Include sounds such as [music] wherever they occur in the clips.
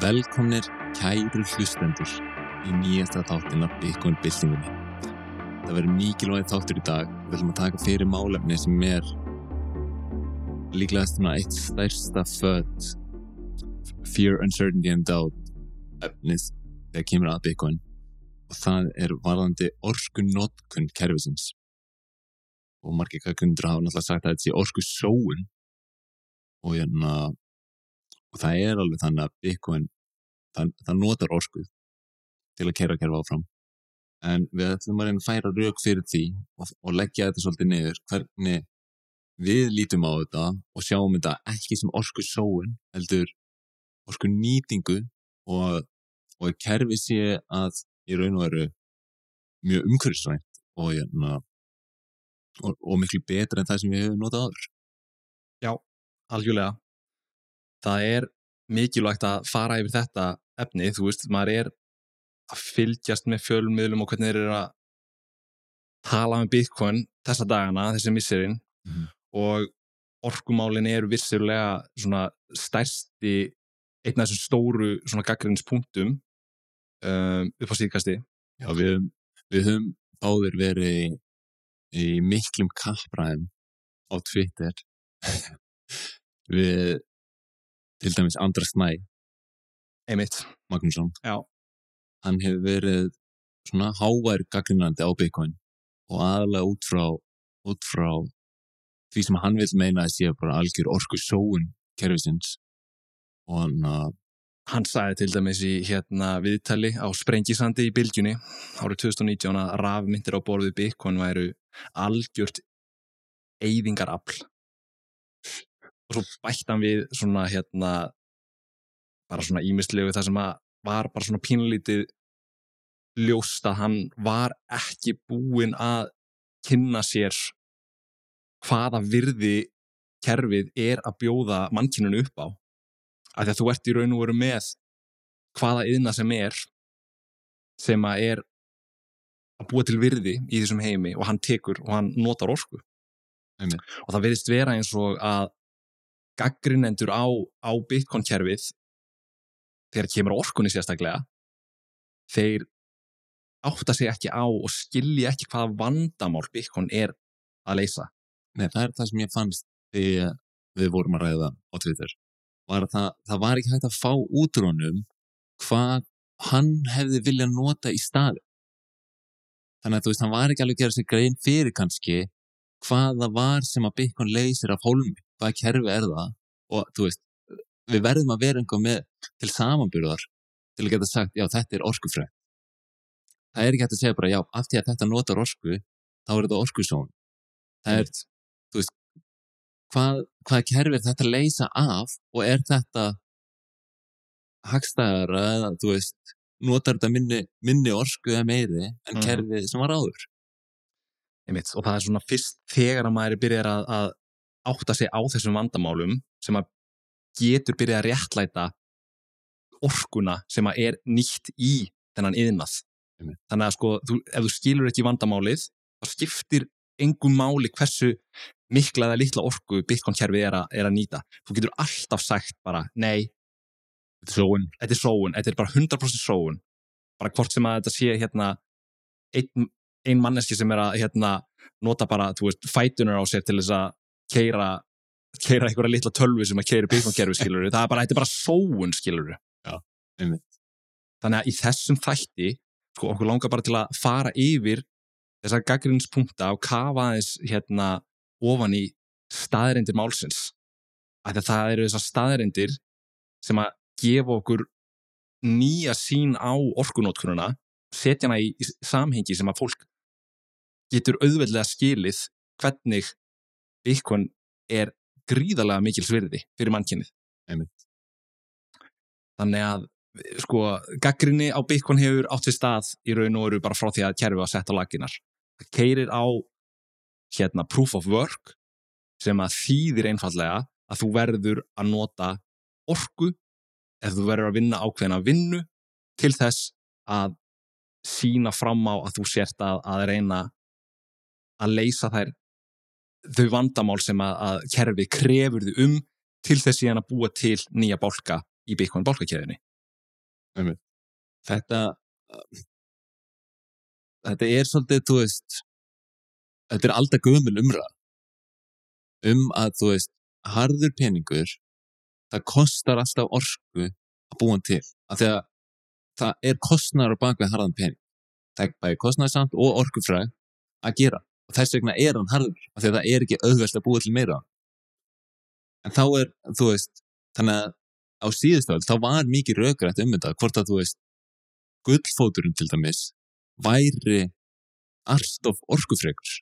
Velkomnir kæru hlustendur í nýjasta þáttin af Bitcoin byltingunni. Það verður mikilvæg þáttur í dag. Við ætlum að taka fyrir málefni sem er líklega svona eitt stærsta född Fear, Uncertainty and Doubt efnið þegar kemur að Bitcoin og það er varðandi orku notkun kerfisins og margir kakkundur hafa náttúrulega sagt að þetta sé orku sóun og, hérna, og það er alveg þannig að Bitcoin það, það notar orku til að kera kerfa áfram en við ætlum að reyna að færa rauk fyrir því og, og leggja þetta svolítið niður hvernig við lítum á þetta og sjáum þetta ekki sem orku sóun heldur orku nýtingu og, og kerfi sé að í raun og veru mjög umhverfisvænt og, hérna, og miklu betra en það sem við hefum notað aður. Já, algjörlega. Það er mikilvægt að fara yfir þetta efni, þú veist, maður er að fylgjast með fjölmiðlum og hvernig þeir eru að tala um Bitcoin þessa dagana, þessi misserinn mm -hmm. og orkumálinn eru vissulega svona stærsti einn af þessum stóru svona gaggrinspunktum um, upp á síðkasti Já, við, við höfum báðir verið í, í miklum kappræðum á Twitter [laughs] við til dæmis Andra Snæ. Einmitt. Magnússon. Já. hann hefur verið svona hávær gaggrinandi á Bitcoin og aðalega út frá, út frá því sem hann vil meina að sé bara algjör orku sóun kerfisins. Og hann að Hann sagði til dæmis í hérna viðtali á Sprengisandi í Bilgjunni árið 2019 að rafmyndir á borðið Bitcoin væru algjört eyðingarafl og svo bætt hann við svona hérna bara svona ímistlegu það sem að var bara svona pínlítið ljóst að hann var ekki búinn að kynna sér hvaða virði kerfið er að bjóða mannkyninu upp á að því að þú ert í raun og veru með hvaða yðna sem er sem að er að búa til virði í þessum heimi og hann tekur og hann notar orku Amen. og það verðist vera eins og að gaggrinendur á, á Bitcoin-kerfið þegar kemur orkunni sérstaklega þeir átta sig ekki á og skilji ekki hvaða vandamál Bitcoin er að leysa. Nei, það er það sem ég fannst þegar við vorum að ræða á Twitter. Var að það, það var ekki hægt að fá útrónum hvað hann hefði viljað nota í staði. Þannig að þú veist, hann var ekki alveg að gera sér grein fyrir kannski hvað það var sem að Bitcoin leysir af holmi, hvaða kerfi er það og þú veist, við verðum að vera einhver með til samanbyrðar til að geta sagt, já, þetta er orskufræð. Það er ekki hægt að segja bara, já, af því að þetta notar orsku, þá er þetta orskusón. Það er, þú veist, hvað, hvað kerfi er þetta að leysa af og er þetta hagstæðara eða þú veist notar þetta minni, minni orsku eða meiri en mm. kerfi sem var áður Einmitt, og það er svona fyrst þegar að maður byrjar að, að átta sig á þessum vandamálum sem að getur byrjað að réttlæta orkuna sem að er nýtt í þennan yðnað þannig að sko, þú, ef þú skilur ekki vandamálið þá skiptir engum máli hversu mikla eða litla orku Bitcoin-kerfi er, er að nýta. Þú getur alltaf sagt bara, nei, þetta er sóun, þetta er er bara 100% sóun. Bara hvort sem að þetta sé hérna einn ein manneski sem er að hérna nota bara, þú veist, fætunar á sér til þess að keira, keira einhverja litla tölvi sem að keira Bitcoin-kerfi, skilur það er bara, þetta er bara sóun, skilur. Þannig að í þessum þætti, sko, okkur langar bara til að fara yfir þessar gaggrinspunkta og kafa aðeins hérna ofan í staðrindir málsins. Að það eru þessar staðrindir sem að gefa okkur nýja sín á orkunótkununa setja hana í, í samhengi sem að fólk getur auðveldlega skilið hvernig Bitcoin er gríðarlega mikil svirði fyrir mannkynnið þannig að sko, gaggrinni á Bitcoin hefur átt sér stað í raun og veru bara frá því að kerfi að setja laginar það keirir á hérna proof of work sem að þýðir einfallega að þú verður að nota orgu eða þú verður að vinna ákveðina vinnu til þess að sína fram á að þú sért að, að reyna að leysa þær þau vandamál sem að, að kerfi krefur þau um til þess að búa til nýja bálka í Bitcoin bálkakeðinni. þetta þetta er svolítið, þú veist þetta er alltaf gömul umræð um að, þú veist harður peningur það kostar alltaf orku að búa hann til, því að það er kostnar á bakvið harðan pening. Það er kostnarsamt og orkufræð að gera, og þess vegna er hann harður, af því að það er ekki auðvelt að búa til meira en þá er, þú veist þannig að á síðustöld þá var mikið raugrætt um þetta, hvort að þú veist gullfóturinn til dæmis væri alltof orkufregur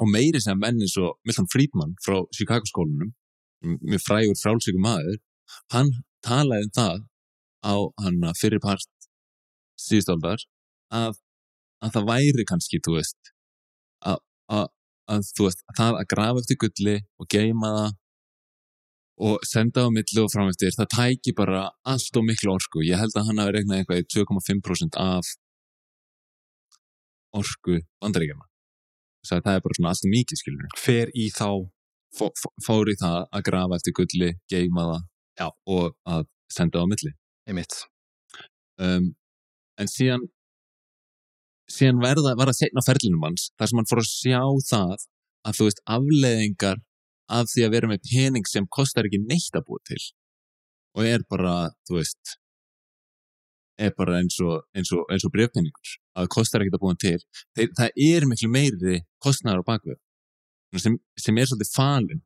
og meiri sem menn eins og Milton Friedman frá Chicago skólunum með frægur frálsökum maður hann talaði um það á hann fyrirpart síðustöldar að, að það væri kannski, þú veist að, að, að þú veist, það að grafa eftir gulli og geima það og senda á millu og frameftir, það tæki bara allt og miklu orku. Ég held að hann hafi regnað eitthvað í 2,5% af orku bandaríkjama. Það er bara svona allt mikið, skiljur. Fer í þá? Fó, fór í það að grafa eftir gulli, geima það Já. og að senda á milli. Einmitt. Um, en síðan síðan verða, var það setna ferlinum hans, þar sem hann fór að sjá það að þú veist afleðingar af því að vera með pening sem kostar ekki neitt að búa til. Og er bara, þú veist er bara eins og, og, og brefpenningur að það kostar ekki að búa til. Þeir, það er miklu meiri kostnæðar á bakveg sem, sem er svolítið falin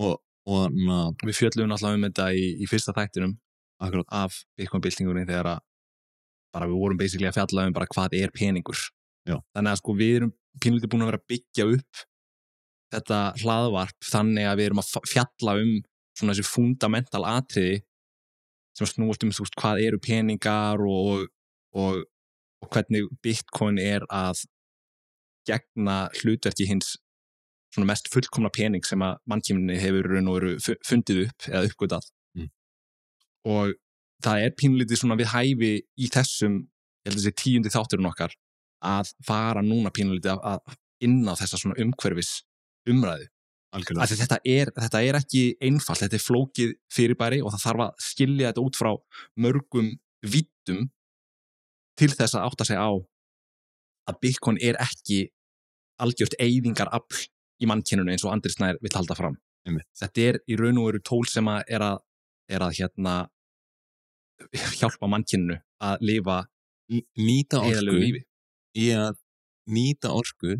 og, og na, við fjöllum alltaf um þetta í, í fyrsta þættinum akkurat. af Bitcoin-byltingunni þegar að bara við vorum basically að fjalla um bara hvað er peningur Já. þannig að sko við erum pínlítið búin að vera að byggja upp þetta hlaðvarp þannig að við erum að fjalla um svona þessi fundamental atriði sem snúast um þú veist hvað eru peningar og, og, og hvernig bitcoin er að gegna hlutverki hins svona mest fullkomna pening sem að mannkjöminni hefur fundið upp eða uppgötað mm. og það er pínlítið svona við hæfi í þessum, ég held að þessi tíundi þátturinn okkar að fara núna pínlítið að, að inn á þessa svona umhverfis umræðu. Þetta er, þetta er ekki einfalt, þetta er flókið fyrirbæri og það þarf að skilja þetta út frá mörgum vittum til þess að átta sig á að Bitcoin er ekki algjört eyðingar afl í mannkynunu eins og Andris Snær vill halda fram. Einmitt. þetta er í raun og veru tól sem að er að, er að hérna, hjálpa mannkynunu að lifa nýta orku í að nýta orku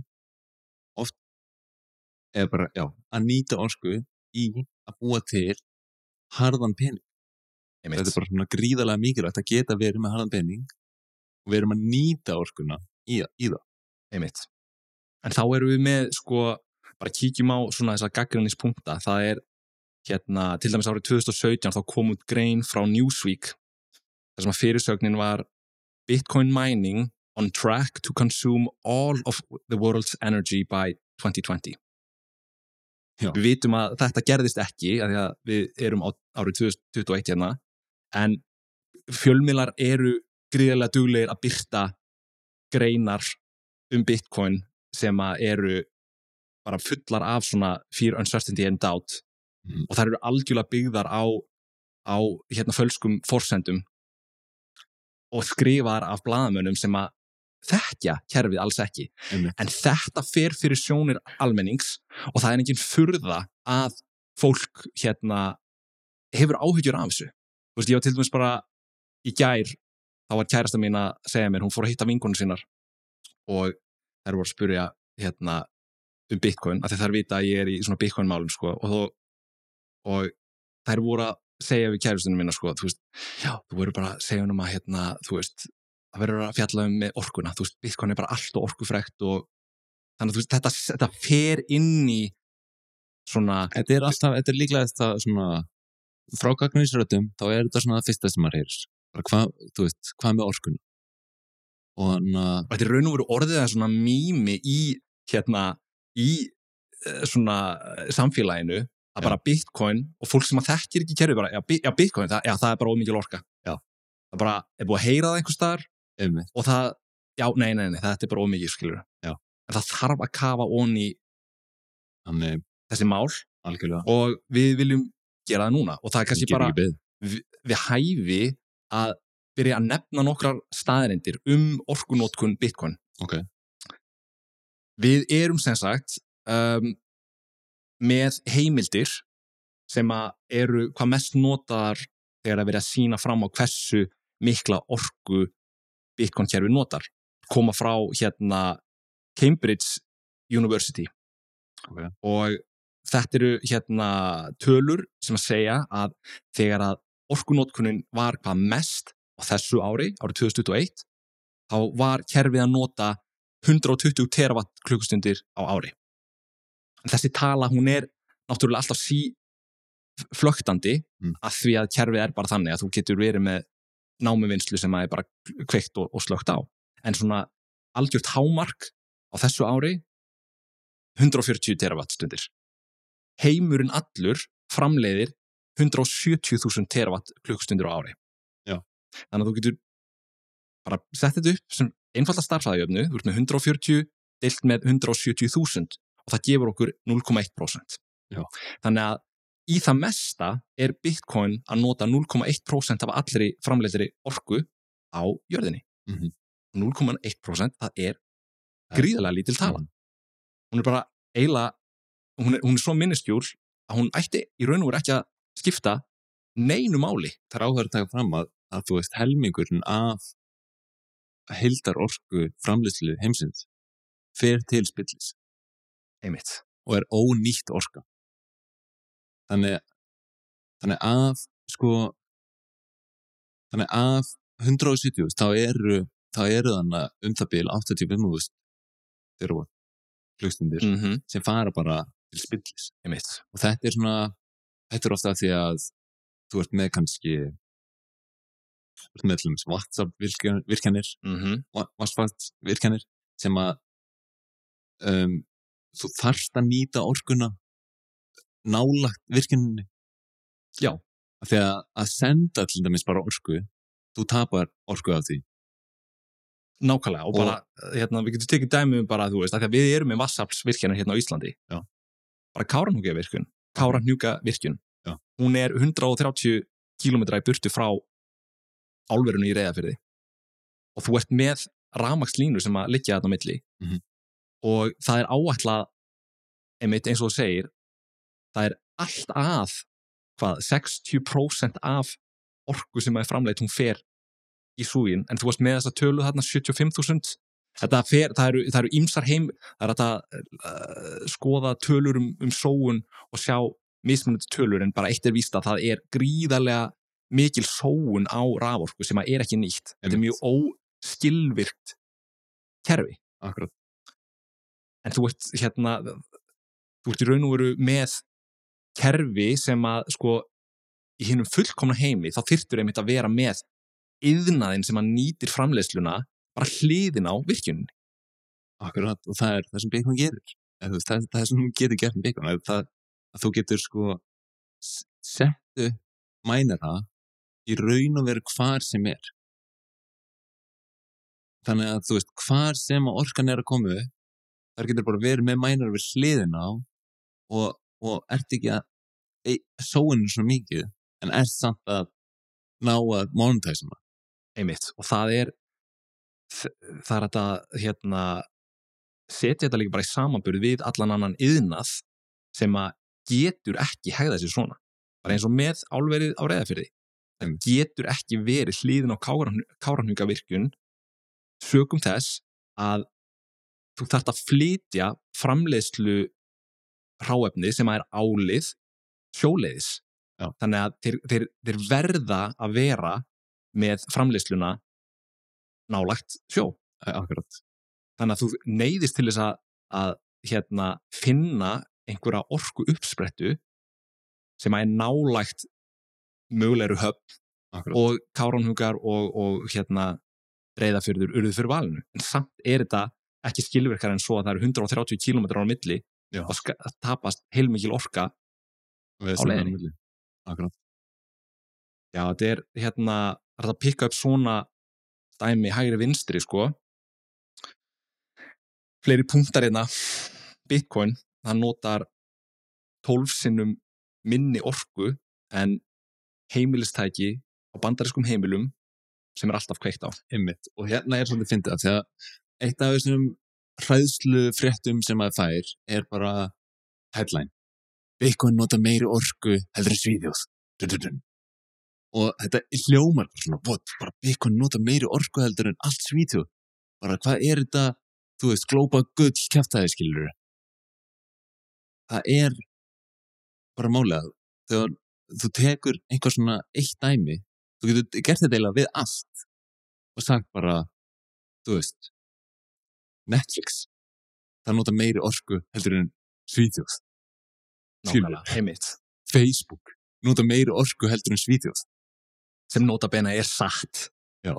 eða bara, já, að nýta orku í að búa til harðan pening. Þetta er bara svona gríðarlega mikilvægt að geta verið með harðan pening og við erum að nýta orkuna í, í það. Einmitt. en þá erum við með sko, bara kíkjum á svona þessa gaggrinnispunkta, það er hérna, til dæmis árið 2017 þá kom út grein frá Newsweek þar sem að fyrirsögnin var Bitcoin mining on track to consume all of the world's energy by 2020 Já. Við vitum að þetta gerðist ekki að að við erum á árið 2021 hérna en fjölmilar eru gríðilega duglegir að byrta greinar um bitcoin sem eru bara fullar af svona fear, uncertainty and doubt mm. og það eru algjörlega byggðar á, á hérna fölskum forsendum og skrifaðar af bladamönnum sem að þekkja kerfið alls ekki Einmitt. en þetta fer fyrir sjónir almennings og það er enginn furða að fólk hérna hefur áhyggjur af þessu þú veist ég var til dæmis bara í gær þá var kærasta mín að segja mér hún fór að hitta vingunum sínar og þær voru að spurja hérna um bitcoin, af því þær vita að ég er í svona bitcoin málum sko og, þó, og þær voru að segja við kærastunum mína sko, þú veist, já, þú voru bara að segja um að hérna, þú veist það verður að fjalla um með orkuna þú veist, Bitcoin er bara allt og orkufrækt og þannig að veist, þetta, þetta fer inn í svona Þetta er alltaf, þetta er líklega þetta svona frá gagnunisröðum, þá er þetta svona það fyrsta sem maður heyrir hvað, þú veist, hvað með orkuna? Og þannig að Þetta er raun og veru orðið að svona mými í hérna, í eh, svona eh, samfélaginu að bara Bitcoin og fólk sem að þekkir ekki kerfi bara, já, Bitcoin, það, já, það er bara ómikið orka Já. það bara er búið að heyra það einhver staðar Einmitt. og það, já, nei, nei, nei, þetta er bara ómikið, skilur Já. en það þarf að kafa onni þessi mál algjörlega og við viljum gera það núna og það er kannski bara, við, við hæfi að byrja að nefna nokkrar staðarindir um orkunótkun Bitcoin. Ok. Við erum sem sagt um, með heimildir sem eru hvað mest notaðar þegar að vera að sína fram á hversu mikla orku Bitcoin kerfi notar. Koma frá hérna Cambridge University Ok. og þetta eru hérna tölur sem að segja að þegar að orkunótkunin var hvað mest á þessu ári, árið 2021 þá var kerfið að nota 120 terawatt klukkustundir á ári. Þessi tala hún er náttúrulega alltaf sí flögtandi Mm. að því að kerfið er bara þannig að þú getur verið með námuvinnslu sem að er bara kveikt og, og slögt á. En svona algjört hámark á þessu ári 140 terawatt stundir. Heimurinn allur framleiðir 170.000 terawatt klukkustundir á ári. Já. Þannig að þú getur bara sett þetta upp sem einfalda starfsæðjöfnu, þú ert með 140 deilt með 170.000 og það gefur okkur 0,1%. Já. Þannig að í það mesta er Bitcoin að nota 0,1% af allri framleiðri orku á jörðinni. Mhm. 0,1% það er gríðarlega lítil tala. Hún er bara eiginlega, hún er, hún er svo minnistjúl að hún ætti í raun og veru ekki að skipta neinu máli. Það er áhverð að taka fram að, að þú veist helmingurinn af heildar orku framlýslu heimsins fer til spillis Einmitt. og er ónýtt orka. Þannig, þannig að sko þannig að 170 þá eru þá eru þannig um það bil 85.000 þeirra hlustundir Mm -hmm. sem fara bara til spillis Einmitt. og þetta er svona þetta er ofta því að þú ert með kannski þú ert með til dæmis WhatsApp virkjanir Mm -hmm. WhatsApp virkjanir sem að um, þú þarft að nýta orkuna nálagt virkjaninni Já. því að að senda til dæmis bara orku þú tapar orku af því Nákvæmlega og Og- bara, hérna, við getum tekið dæmi um bara, þú veist, að því að við erum með vassaflsvirkjanir hérna á Íslandi. Já. Bara Káranhjúka virkun, Káranhjúka virkun. Já. Hún er 130 kílómetra í burtu frá álverinu í reyðafyrði. Og þú ert með rafmagnslínu sem að liggja þarna milli. Mhm. Og það er áætlað, einmitt eins og þú segir, það er allt að, hvað, 60% af orku sem er framleitt, hún fer í súgin, en þú varst með þessa tölu þarna 75.000 þetta fer, það eru, það eru ímsar heim það er að uh, skoða tölur um, um sóun og sjá mismunandi tölur en bara eitt er víst að það er gríðarlega mikil sóun á raforku sem að er ekki nýtt. Þetta er mjög óskilvirkt kerfi. Akkurat en þú ert hérna þú ert í raun og veru með kerfi sem að sko í hinnum fullkomna heimi þá þyrftur einmitt að vera með yðnaðin sem að nýtir framleiðsluna bara hliðin á virkjunin Akkurat, og það er það sem Bitcoin gerir. Þú veist, það, það er sem hún getur gert með. Að, það, að þú getur sko settu mænara í raun og veru hvar sem er. Þannig að þú veist, hvar sem orkan er að koma þar getur bara verið með mænara við hliðina á og, og ert ekki að sóinu svona mikið, en ert samt að ná að monetæsum það. einmitt og það er það er þetta hérna setja þetta líka bara í samanburð við allan annan yðnað sem að getur ekki hegða sér svona. Bara eins og með álverið á reyðafyrði það getur ekki verið hliðin á káranhugavirkjun sögum þess að þú þarft að flytja framleiðslu hráefni sem er álið sjóleiðis Já. þannig að þeir, þeir, þeir verða að vera með framleiðsluna nálagt sjó Akkurat. þannig að þú neyðist til þess að, að hérna, finna einhverja orku uppsprettu sem er nálægt mögulegur höfn Akkurat. og káránhugar og, og hérna reyðafyrður urðu fyrir valinu en samt er þetta ekki skilvirkar en svo að það eru 130 km á milli Já. og að tapast heilmikil orka á milli. Akkurat. já, þetta er hérna er að pikka upp svona dæmi hægri vinstri sko fleiri punktar hérna Bitcoin, það notar 12 sinnum minni orku en heimilistæki á bandariskum heimilum sem er alltaf kveikt á Einmitt. Og hérna er svolítið fyndið af því að eitt af þessum hræðslu fréttum sem maður fær er bara headline. Bitcoin nota meiri orku heldur en svíðjóð. Dun, dun, dun. Og þetta hljómar svona, what, bara Bitcoin nota meiri orku heldur en allt svíðjóð. Bara hvað er þetta, þú veist, glópa gull kæftæði skilur Það er bara málega þegar þú tekur einhver svona eitt dæmi þú getur gert þetta eiginlega við allt og sagt bara þú veist Netflix það nota meiri orku heldur en Svíþjóð. Nákvæmlega, heimitt Facebook nota meiri orku heldur en Svíþjóð. Sem nota bena er satt. Já.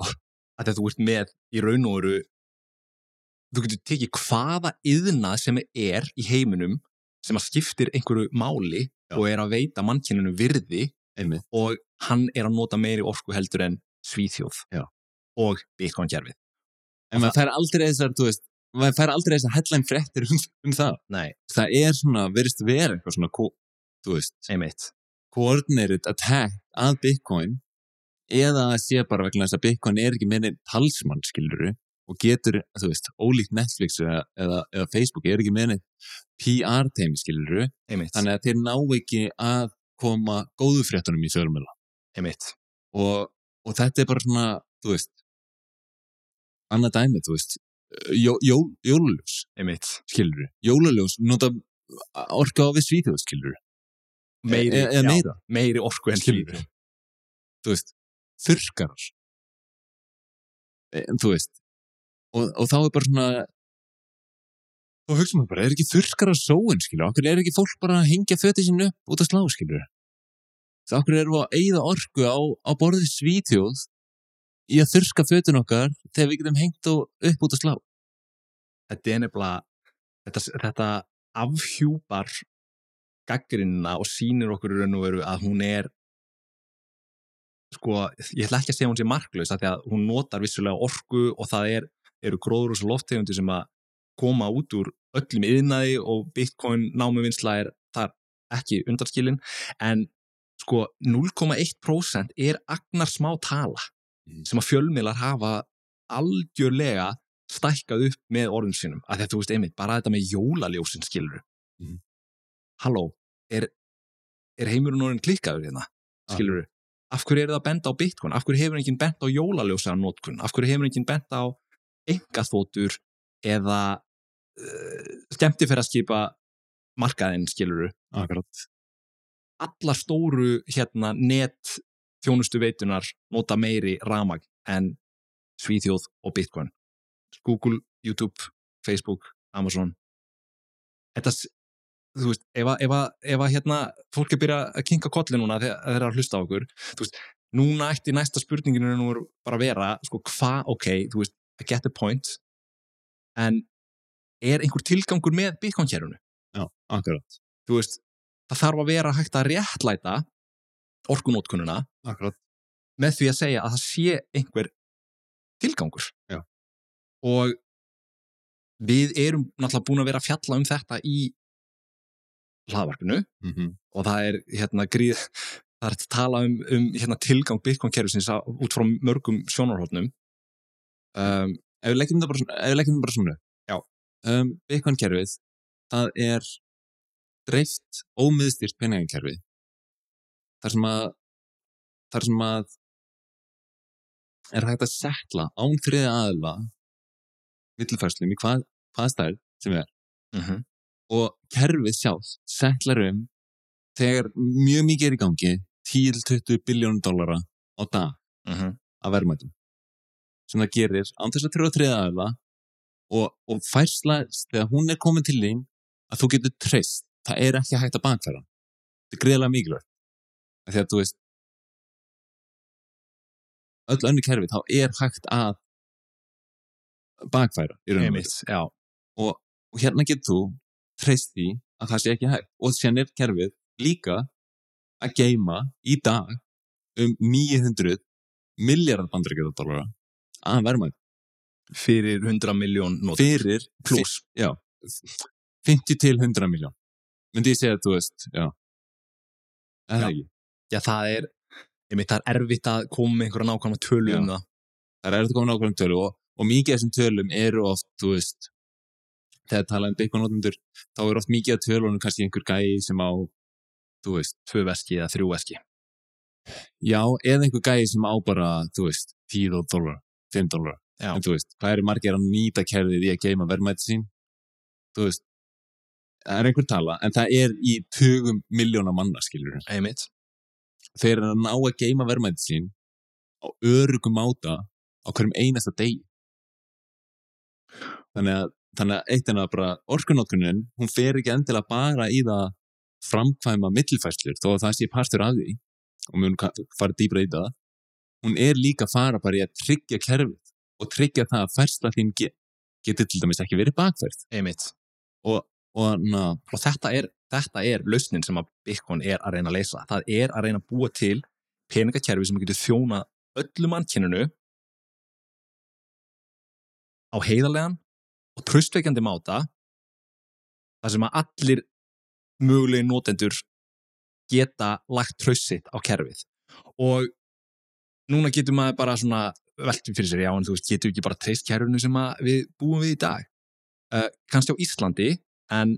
að þú ert með í raun og veru þú getur tekið hvaða yðna sem er í heiminum sem að skiptir einhverju máli Já. og er að veita mannkyninu virði einmitt. og hann er að nota meiri orku heldur en svíþjóð Já. og bitcoin gerfið en maður fær aldrei þessar, þú veist maður fær aldrei þessar headline fréttir um, um það. Nei, það er svona, verist vera eitthvað svona þú veist, einmitt. Coordinated attack að Bitcoin eða að sé bara vegna þess að Bitcoin er ekki með neitt talsmann skiluru og getur, þú veist, ólíkt Netflix eða, eða, eða Facebook er ekki með neitt PR teimi skiluru einmitt, þannig að þeir ná ekki að koma góðu fréttunum í fjölmjöla og, og þetta er bara svona, þú veist annað dæmi, þú veist jó, jó, jóluljós einmitt. skiluru, jóluljós nota orka á við svíþjóð skiluru meiri, eða já, meira. meiri orku en Skilurðu? svíþjóð. Þú veist, þurrkarar. En þú veist og, og þá er bara svona þá hugsa maður bara, er ekki þurrkarar sóin, skilur, okkur er ekki fólk bara að hengja fötið sín upp út að slá, skilur þá okkur erum við að eigða orku á, á borðið svítjóð í að þurrka fötin okkar þegar við getum hengt og upp út að slá þetta er nefnilega þetta, þetta afhjúpar gaggrinna og sýnir okkur raun og veru að hún er sko, ég ætla ekki að segja hún sé marklaus af því að hún notar vissulega orku og það er, eru gróður og svo lofttegundi sem að koma út úr öllum yðnaði og bitcoin námuvinnsla er þar ekki undarskilin en sko 0,1% er agnar smá tala. Sem að fjölmiðlar hafa algjörlega stækkað upp með orðum sínum. Að þetta, þú veist, einmitt, bara þetta með jólaljósin skilur Mhm. Halló, er, er heimurinn orðin klikkaður hérna, skilur af hverju er það að benda á bitcoin, af hverju hefur enginn bent á jólaljósa notkun, af hverju hefur enginn bent á engaþótur eða uh, skemmti fyrir að skipa markaðinn, skilur Akkurat. alla stóru hérna net þjónustu veitunar nota meiri ramag en Svíþjóð og Bitcoin Google, YouTube, Facebook Amazon þetta, þú veist, ef að, ef að, ef að hérna, fólk er byrja að kinka kolli núna þegar þeir eru að hlusta á okkur þú veist, núna ætti næsta spurninginu nú er bara að vera, sko, hvað, ok þú veist, I get the point en er einhver tilgangur með Bitcoin-kjærunu? Já, akkurat. Þú veist, það þarf að vera hægt að réttlæta orkunótkununa Akkurat. með því að segja að það sé einhver tilgangur Já. og við erum náttúrulega búin að vera að fjalla um þetta í hlaðvarpinu Mm -hmm. og það er hérna gríð það er að tala um, um hérna, tilgang Bitcoin-kerfisins út frá mörgum sjónarhóttnum um, Ef við leggjum það bara svona, ef við leggjum það bara svona. Já. Um, Bitcoin-kerfið, það er dreift ómiðstýrt peningakerfi. Þar sem að, þar sem að er hægt að setla án þriða aðila millifærslum í hvað, hvað stærð sem er. mm -hmm. Og kerfið sjálf setlar um þegar mjög mikið er í gangi 10-20 biljónum dollara á dag af verðmætum. Sem það gerir án þess að trjóða þriða aðila og, og færsla þegar hún er komin til þín að þú getur treyst. Það er ekki hægt að bakfæra. Þetta er greiðlega mikilvægt Að þú veist öll önnu kerfi þá er hægt að bakfæra í raun og veru. Og, hérna getur þú treyst því að það sé ekki hægt. Og sér er kerfið líka að geima í dag um 900 miljardar bandaríkjadólara að verðmætt fyrir 100 miljón fyrir pluss já, 50 til 100 miljón. Myndi ég segja að þú veist já, Já. Já, það er, ég mitt það er erfitt að koma með einhverja nákvæmna tölu um það. Það er eftir komin ákveðum tölu og, og mikið af þessum tölum eru oft, þú veist þegar talað um byggunótendur þá er oft mikið af tölunum kannski einhver gæi sem á, þú veist tvö veski eða þrjú veski. Já, eða einhver gæi sem á bara, þú veist 10 dólar, 5 dólar en þú veist, hvað eru margir að nýta kerfið í að geima verðmæti sín? Þú veist það er einhver tala, en það er í tugum miljóna manna, skilur einmitt, þeir eru að ná að geima verðmæti sín á örugum máta á hverjum einasta degi. Þannig að, þannig að eitt en að bara orkunótkunin, hún fer ekki endilega bara í það framkvæma millifæslur, þó að það sé partur af því og mun fara dýbra í það. Hún er líka að fara bara í að tryggja kerfið og tryggja það að færsla þín get, getur til dæmis ekki verið bakfært og, og na, og þetta er, þetta er lausnin sem að Bitcoin er að reyna að leysa. Það er að reyna að búa til peningakerfi sem getur þjóna öllu mannkyninu á heiðarlegan og tröstveikjandi máta þar sem að allir mögulegi notendur geta lagt tröst sitt á kerfið. Og núna getur maður bara svona veltum fyrir sér, já en þú veist, getur ekki bara treyst kerfinu sem við búum við í dag? Uh, kannski á Íslandi en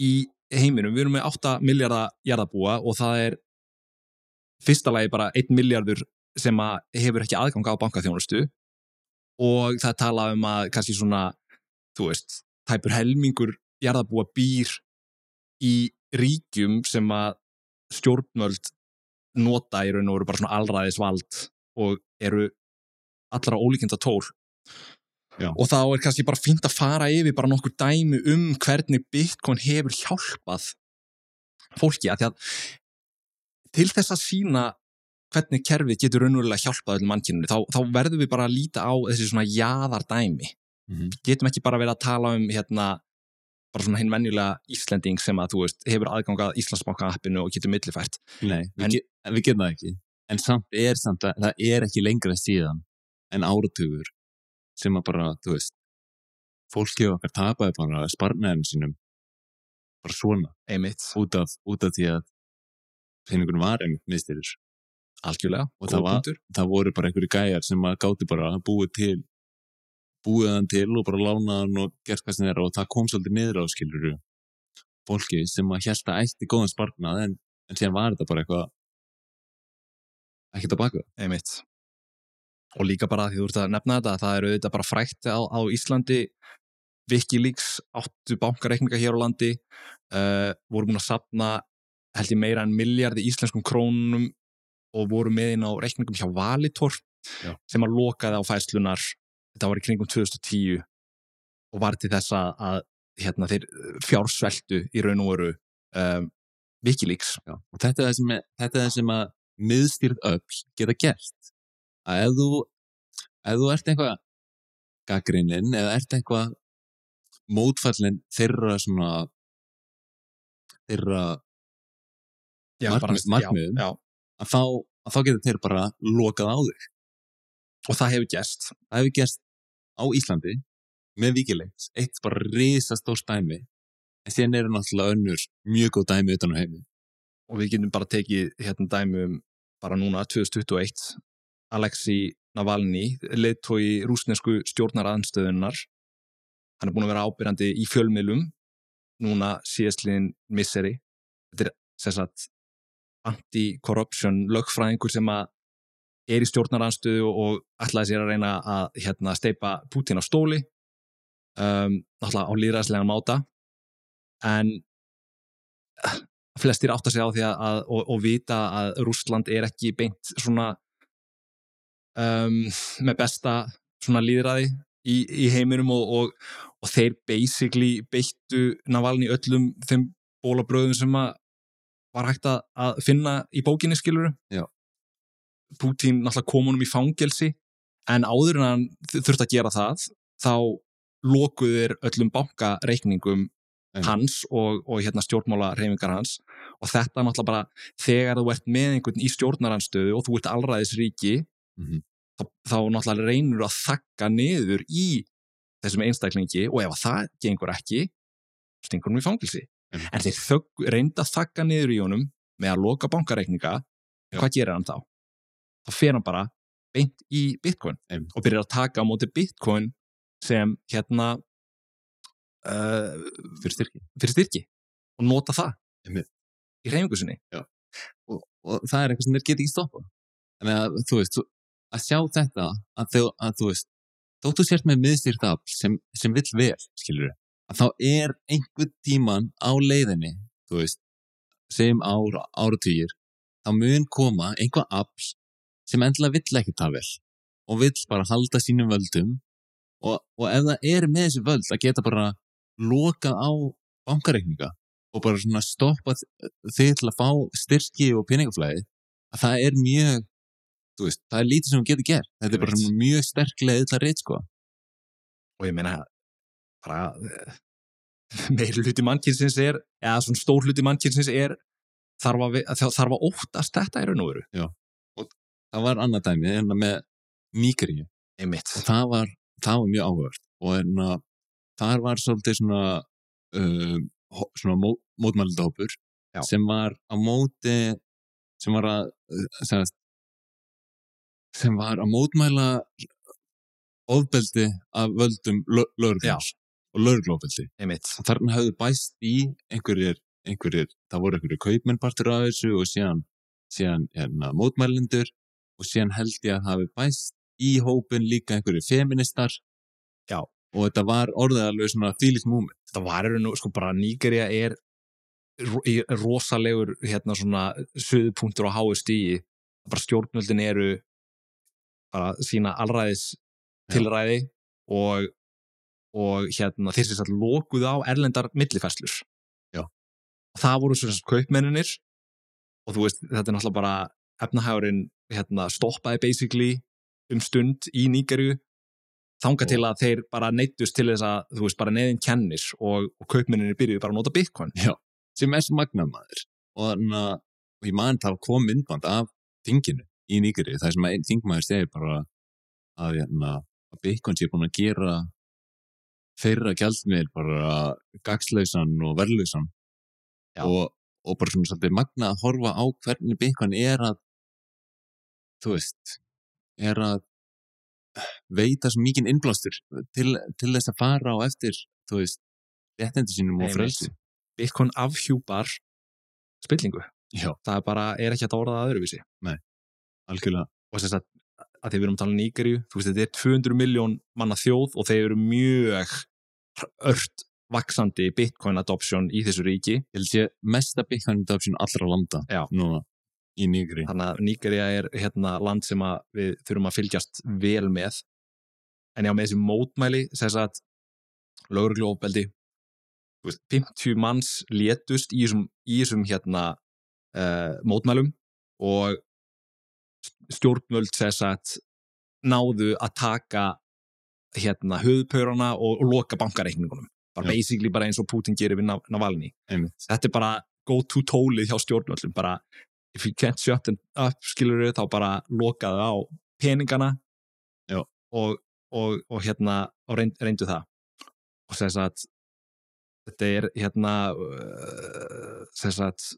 í heiminum, við erum með 8 miljardar jarðabúa og það er fyrsta lagi bara 1 miljardur sem hefur ekki aðgang á bankaþjónustu. Og það tala um að kannski svona, þú veist tæpur helmingur jarðabúa býr í ríkjum sem að stjórnvöld nota í raun og veru bara svona alræðisvald og eru allra ólíkinda tól Já. og þá er kannski bara fínt að fara yfir bara nokkur dæmi um hvernig Bitcoin hefur hjálpað fólki að því að til þess að sína hvernig kerfið getur raunverulega hjálpað öllum mannkyninu, þá, þá verðum við bara að líta á þessi svona jaðar dæmi Mhm. getum ekki bara verið að tala um hérna bara svona hinn venjulega Íslending sem að þú veist, hefur aðgangað Íslandsbanka appinu og getur millifært Nei, við, En- við getum það ekki. En samt er samt að það er ekki lengra síðan en áratugur sem að bara, þú veist, fólki okkar tapaði bara sparnæðum sínum. Bara svona. Út af, út af því að peningunum var einmitt mistyrir. algjörlega. Og það var-. Það voru bara einhverju gæjar sem að gáti bara búið til búið hann til og bara lána hann og gert hvað sem er. Og það kom svolítið niður á skiluru fólki sem að held að ætti góðan sparnað en, en síðan var þetta bara eitthvað ekkert að baka einmitt og líka bara því þú ert að nefna þetta það eru auðvitað bara frækt á, á Íslandi Wikileaks áttu bankareikninga hér á landi uh, voru búin að sapna held ég meira en miljardi íslenskum krónum og voru með inn á reikningum hjá Valitor Já. sem að lokaði á fæslunar þetta var í kringum 2010 og var til þess að, hérna, þeir fjársveltu í raun og veru um, Wikileaks Já. og þetta er það sem, er, þetta er það sem að miðstýrð öll geta gert að ef þú ef þú ert eitthvað gaggrinnin eða ert eitthvað mótfallin þeirra svona þeirra já. að þá, að þá getur þeir bara lokað á þig. Og það hefur gerst. Það hefur gerst á Íslandi með Wikileaks, eitt bara risastór dæmi en síðan eru náttúrulega önnur mjög góð dæmi utan á heimi. Og við getum bara tekið hérna dæmi um bara núna 2021 Alexi Navalny leittói rúsnesku stjórnaraðanstöðunar hann er búin að vera ábyrjandi í fjölmiðlum núna síðastliðin misseri. Þetta er sem sagt anti-corruption lögfræðingur sem að er í stjórnaraðanstöðu og ætlaði sér að reyna að hérna, steipa Putin á stóli um, náttúrulega á líðræðslega máta. En flestir átta sig á því að, að og, og vita að Rússland er ekki beint svona um, með besta svona líðræði í, í heiminum og, og, og þeir basically beittu Navalny öllum þeim bólabröðum sem að var hægt að, að finna í bókinni skiluru Já. Putin náttúrulega kom honum í fangelsi en áður en hann þurfti að gera það þá lokuður öllum bankareikningum hans og, og hérna stjórnmála reyfingar hans. Og þetta náttúrulega bara þegar þú ert með einhvern í stjórnaranstöðu og þú ert allræðisríki Mhm. þá, þá náttúrulega reynur að þakka niður í þessum einstaklingi og ef að það gengur ekki stingur hann í fangilsi Einmitt. en þeir reynda að þakka niður í honum með að loka bankareikninga hvað gerir hann þá? þá fer hann bara beint í bitcoin Einmitt. og byrjar að taka á móti bitcoin sem hérna uh, fyrir styrki fyrir styrki og nota það í reyfingu sinni og, og það er eitthvað sem þeir geta ekki stoppa þannig að þú veist að sjá þetta að, þau, að þú veist þóttu sért með miðstýrt afl sem, sem vill vel skilur að þá er einhvern tíman á leiðinni þú veist segjum ár, áratugir þá mun koma einhvað afl sem endilega vill ekki það vel og vill bara halda sínum völdum og, og ef það er með þessi völd að geta bara lokað á bankareikninga og bara svona stoppa þig til að fá styrki og peningaflæði að það er mjög veist, það er lítið sem þú getur gert. Þetta er bara veit. svona mjög sterklega illa reitt sko. Og ég meina bara eh, [laughs] meiri hluti mannkynsins er eða svona stór hluti mannkynsins er þarf að, að þarf að óttast þetta í raun og það var annað dæmi en með Nígeríu einmitt. Og það var, það var mjög áhugavert. Og en að þar var svolítið svona hó- svona mó, mótmælindahópur Já. sem var á móti sem var að uh, sem, var að mótmæla ofbeldi af völdum lögreglans og og þarna hafðu bæst í einhverjir, einhverjir það voru einhverjir kaupmennpartur af þessu og síðan, síðan hérna, mótmælendur og síðan held ég að það hafi bæst í hópin líka einhverjir feministar Já. og þetta var orðið alveg svona þýlist múmi þetta var raun og sko bara Nígeria er rosalegur hérna svona söðupunktur á háu stíi bara stjórnvöldin eru bara sína allræðis tilræði og og hérna þeir sem lokuðu á erlendar millifæslur Já. það voru svona kaupmenninir og þú veist þetta er náttúrulega bara efnahægurinn hérna stoppaði basically um stund í Nígerju þanga til að þeir bara neittust til þess að þú veist bara neðin kennis og, og kaupmenninir byrjuðu bara að nota bitcoin. Sem er svo magnað maður. Og þannig að ég man það kom myndband af þinginu í Nígeri það sem einn þingmaður segir bara að, hérna, að Bitcoin sé búin að gera þeirra gjaldmiðl bara gagslausan og verðlausan. Og, og bara svona svolítið magnað að horfa á hvernig Bitcoin er að þú veist er að veita svo mikinn innblástur til, til þess að fara á eftir þú veist, réttindi sínum og frelsi. Bitcoin afhjúpar spillingu. Já, það er bara, er ekki að orða það öðruvísi algjörlega. Og þess að, að við erum að tala um Nígerju þú veist, þetta er 200 miljón manna þjóð og þeir eru mjög ört vaksandi bitcoin adoption í þessu ríki. Ég held sé mesta Bitcoin adoption allra landa Já. núna í Nýgri þannig að Nígerja er hérna land sem að við þurfum að fylgjast vel með. En já, með þessi mótmæli þess að veist, 50 manns létust í þessum hérna uh, mótmælum og stjórnvöld þess að náðu að taka hérna höfðpöruna og, og loka bankareikningunum. Bara Já. basically bara eins og Putin gerir við Nav- Navalny. Einmitt. þetta er bara go to tólið hjá stjórnvöldum. Bara if you can't shut them up skilur þá bara lokaðu á peningana og, og, og hérna og reynd, reyndu það. Og þess að þetta er hérna uh, þess að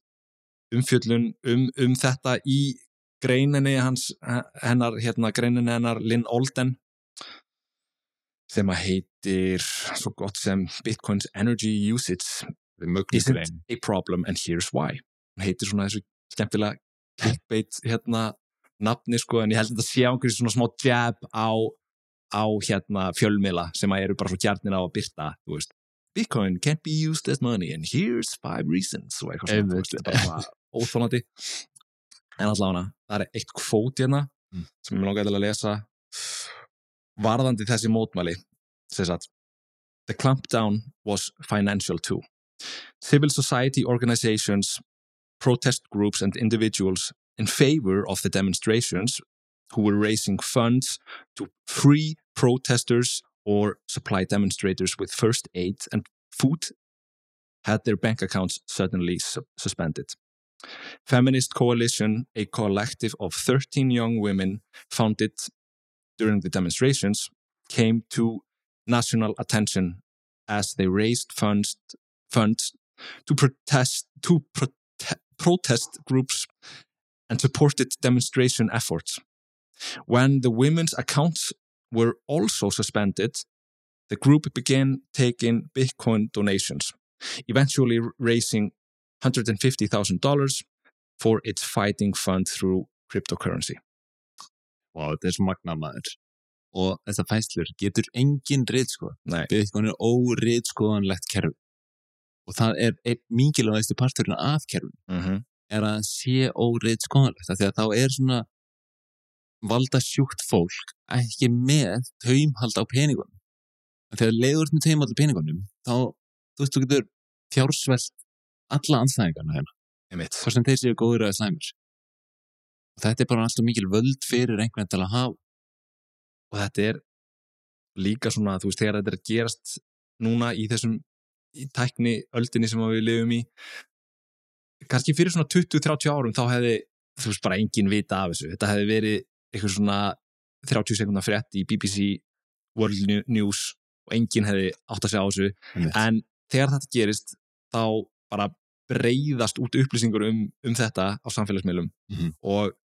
umfjöllun um, um þetta í greininni hans hennar, hérna greininni hennar Lynn Olden sem að heitir svo gott sem Bitcoin's Energy Usage. Isn't a problem and here's why. Hún heitir svona þessu skemmtilega clickbait hérna nafni sko en ég held að þetta sé á einhverju svona smá jab á, á hérna fjölmiðla sem að eru bara svo kjarnir á að byrta þú veist. Bitcoin can't be used as money and here's five reasons og eitthvað svona óþólandi en allavega það er eitt kvót hérna Mm. sem ég langaði til að lesa varðandi þessi mótmæli sem sagt The clampdown was financial too. Civil society organizations, protest groups, and individuals in favor of the demonstrations who were raising funds to free protesters or supply demonstrators with first aid and food had their bank accounts suddenly su- suspended. Feminist Coalition, a collective of 13 young women founded during the demonstrations, came to national attention as they raised funds funds to protest to prote- protest groups and supported demonstration efforts. When the women's accounts were also suspended, the group began taking Bitcoin donations, eventually raising $150,000 for its fighting fund through cryptocurrency. og þetta er svo magna maður og þessar fæslur getur engin reytskoða Nei. Bitcoin er óreytskoðanlegt kerfi og það er einn mikilvægstu parturinn af kerfin Mm -hmm. er að sé því að þá er svona valda sjúkt fólk ekki með taumhald á peningunum en þegar leiður með taumhald á peningunum þá, þú veist, þú getur fjársvelt alla anstæðingarna hérna. Hvort sem þeir séu góður eða slæmir. Og þetta er bara alltaf mikil völd fyrir einhvern til að hafa. Og þetta er líka svona, þú veist, þegar þetta er að gerast núna í þessum í tækni öldinni sem við lifum í kannski fyrir svona 20-30 árum þá hefði, þú veist, bara engin vita af þessu. Þetta hefði verið eitthvað svona 30 sekundar frétt í BBC World New- News og enginn hefði átt að segja á þessu. En þegar þetta gerist þá bara breyðast út upplýsingur um, um þetta á samfélagsmiðlum. Mhm. og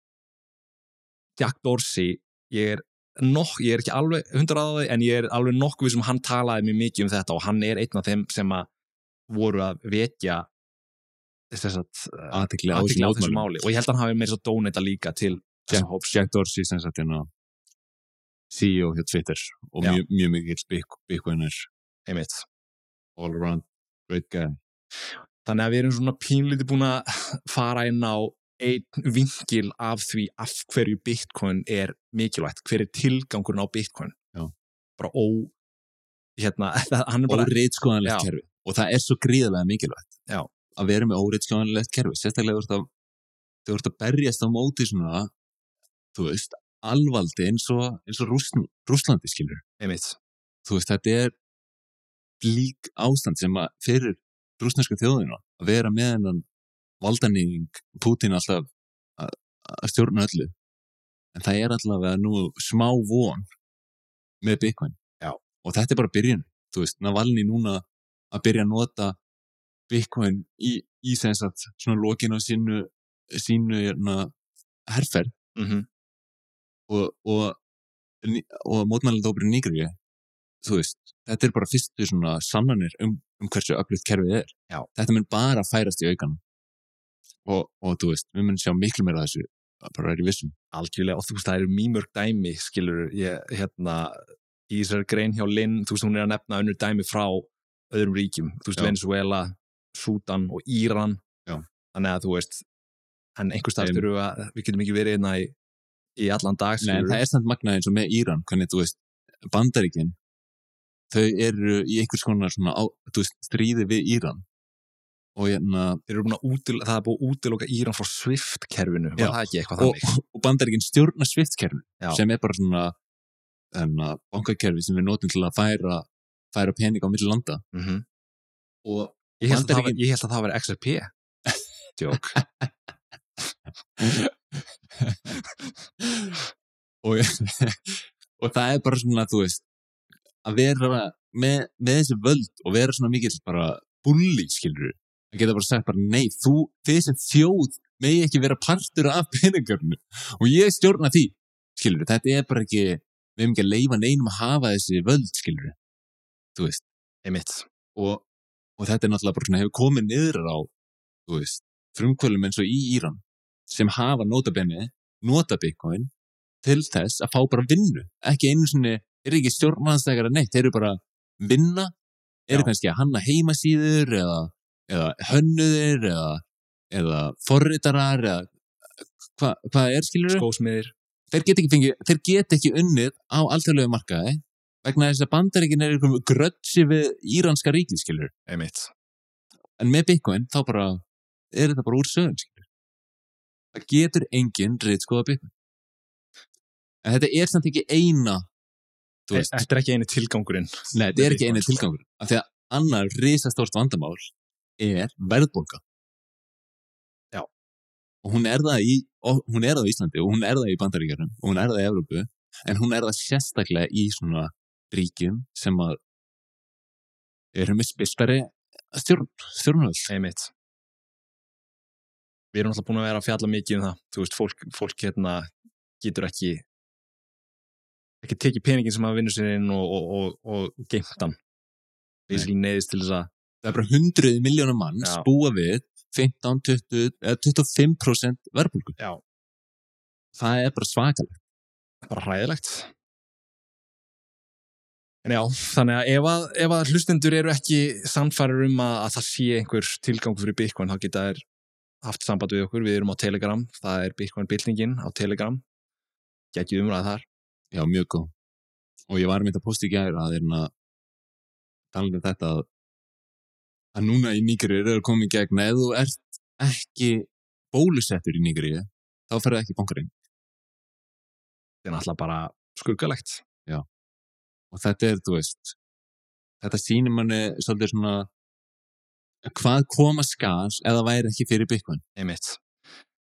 Jack Dorsey ég er, nokk, ég er ekki alveg hundrað á því en ég er alveg nokkuð sem hann talaði mjög mikið um þetta og hann er einn af þeim sem að voru að vekja þess að aðtekli á þessu máli. Og ég held að hann hafi meira svo dónita líka til Jack, Jack Dorsey sem sagt hérna CEO hjá Twitter og mjög, mjög mikil Bitcoiner einmitt. All around great guy Þannig að við erum svona pínlítið búin að [laughs] fara inn á einn vinkil af því af hverju Bitcoin er mikilvægt, hver er tilgangurinn á Bitcoin. Já. Bara ó, hérna, [laughs] hann er bara, óreitskoðanlegt Já. kerfi og það er svo gríðarlega mikilvægt Já. að vera með óreitskoðanlegt kerfi sérstaklega þú ert að þú ert að berjast á móti svona þú veist, alvaldi eins og, eins og Rússn, Rússlandi skilur þú veist, þetta er lík ástand sem að fyrir rúsnesku þjóðina að vera með hennan valdanýðing Putin alltaf að að stjórna öllu. En það er allavega nú smá von með Bitcoin. Já. og þetta er bara byrjun þú veist, Navalny núna að byrja að nota Bitcoin í, í sem sagt svona lokin á sínu sínu hérna, herferð. Mm og, og, og mótmælindópurinn nýgrið þú veist, þetta er bara fyrstu svona sannanir um, um hversu öflugt kerfið er Já. þetta mun bara færast í aukan og, og þú veist, við munum sjá miklu meira þessu bara er í vissum algjörlega, og þú veist, það eru mýmörg dæmi, skilur, ég, hérna, í þessari grein hjá Linn, þú veist, hún er að nefna önnur dæmi frá öðrum ríkjum, þú veist. Venezuela, Súdan og Íran. Já. Þannig að, þú veist, en einhver Em. starf eru að, við getum ekki verið hérna í, í allan dag, Nei, það er samt magnað eins og með Íran hvernig, þú veist, bandaríkin þau eru í einhvers konar svona, á, veist, stríði við Íran og hérna útil, það er búin að útiloka Íran frá eitthvað og, þannig? og bandaríkin stjórna sviftkerfinu sem er bara svona hérna, bankakerfi sem við notum til að færa færa pening á milli landa Mm og Ég held var- ég held að það var XRP. [laughs] Jók. og, [laughs] og það er bara svona, þú veist að vera með, með þessi völd og vera svona mikill bara bulli, skilur að geta bara sagt bara, nei, þú, sem þjóð megi ekki vera partur af [laughs] peningarnu og ég stjórna því. Skilur, þetta er bara ekki við hefum ekki að leifa neinum að hafa þessi völd, skilur þú veist. Einmitt. og, og þetta er náttúrulega bara svona hefur komið niður á þú veist, frumkvölum eins og í Íran sem hafa notabenni nota bitcoin til þess að fá bara vinnu. Ekki einu sinni, er ekki stjórnmannstækara neitt, þeir eru bara vinna eru Já. kannski að hanna heimasíður eða, eða hönnuðir eða, eða forritarar eða hvað hva er skilur Skósmiðir. þeir get ekki fengið, þeir get ekki unnið á alþjóðlegu markaði vegna þess að bandaríkin er einhverjum grötsi við íranska ríkið, skilur Einmitt. en með Bitcoin þá bara er þetta bara úr sögum, skilur það getur enginn reytskoða Bitcoin en þetta er samt ekki eina Þetta er ekki eini tilgangurinn. nei, þetta er ekki Bitcoin, eina sko. tilgangur af því að annar risastórt vandamál er verðbólga Já. og hún er það í hún er það í Íslandi og hún er það í Bandaríkjarum og hún er það í Evrópu en hún er það sérstaklega í svona ríkjum sem að eru með spiltari stjórn, stjórnvöld Einmitt. Við erum alltaf búin að vera að fjalla mikið um það. Þú veist, fólk, fólk hérna getur ekki ekki tekið peningin sem að vinna sér inn og, og, og, og geimt hann. Neyðist til þess að það er bara hundruð miljónum manns Já. búa við 15, 20 eða 25% verðbólgu. Já, það er bara svakalegt. Bara hræðilegt. En já, þannig að ef að, ef að hlustendur eru ekki samfærir um að, að það sé einhver tilgang fyrir Bitcoin þá geta þær haft samband við okkur, við erum á Telegram. Það er Bitcoin byltingin á Telegram. Ekki umræða þar já, mjög góð. Og ég var með að posta í gæri að þeirna talað um þetta að, að núna í Nýgri eru komið gegn að þú ert ekki bólusettur í Nýgri þá ferðu ekki bankarinn þetta er náttúrulega bara skuggalegt og þetta er, þú veist þetta sýnir manni svolítið svona hvað koma skars eða væri ekki fyrir einmitt,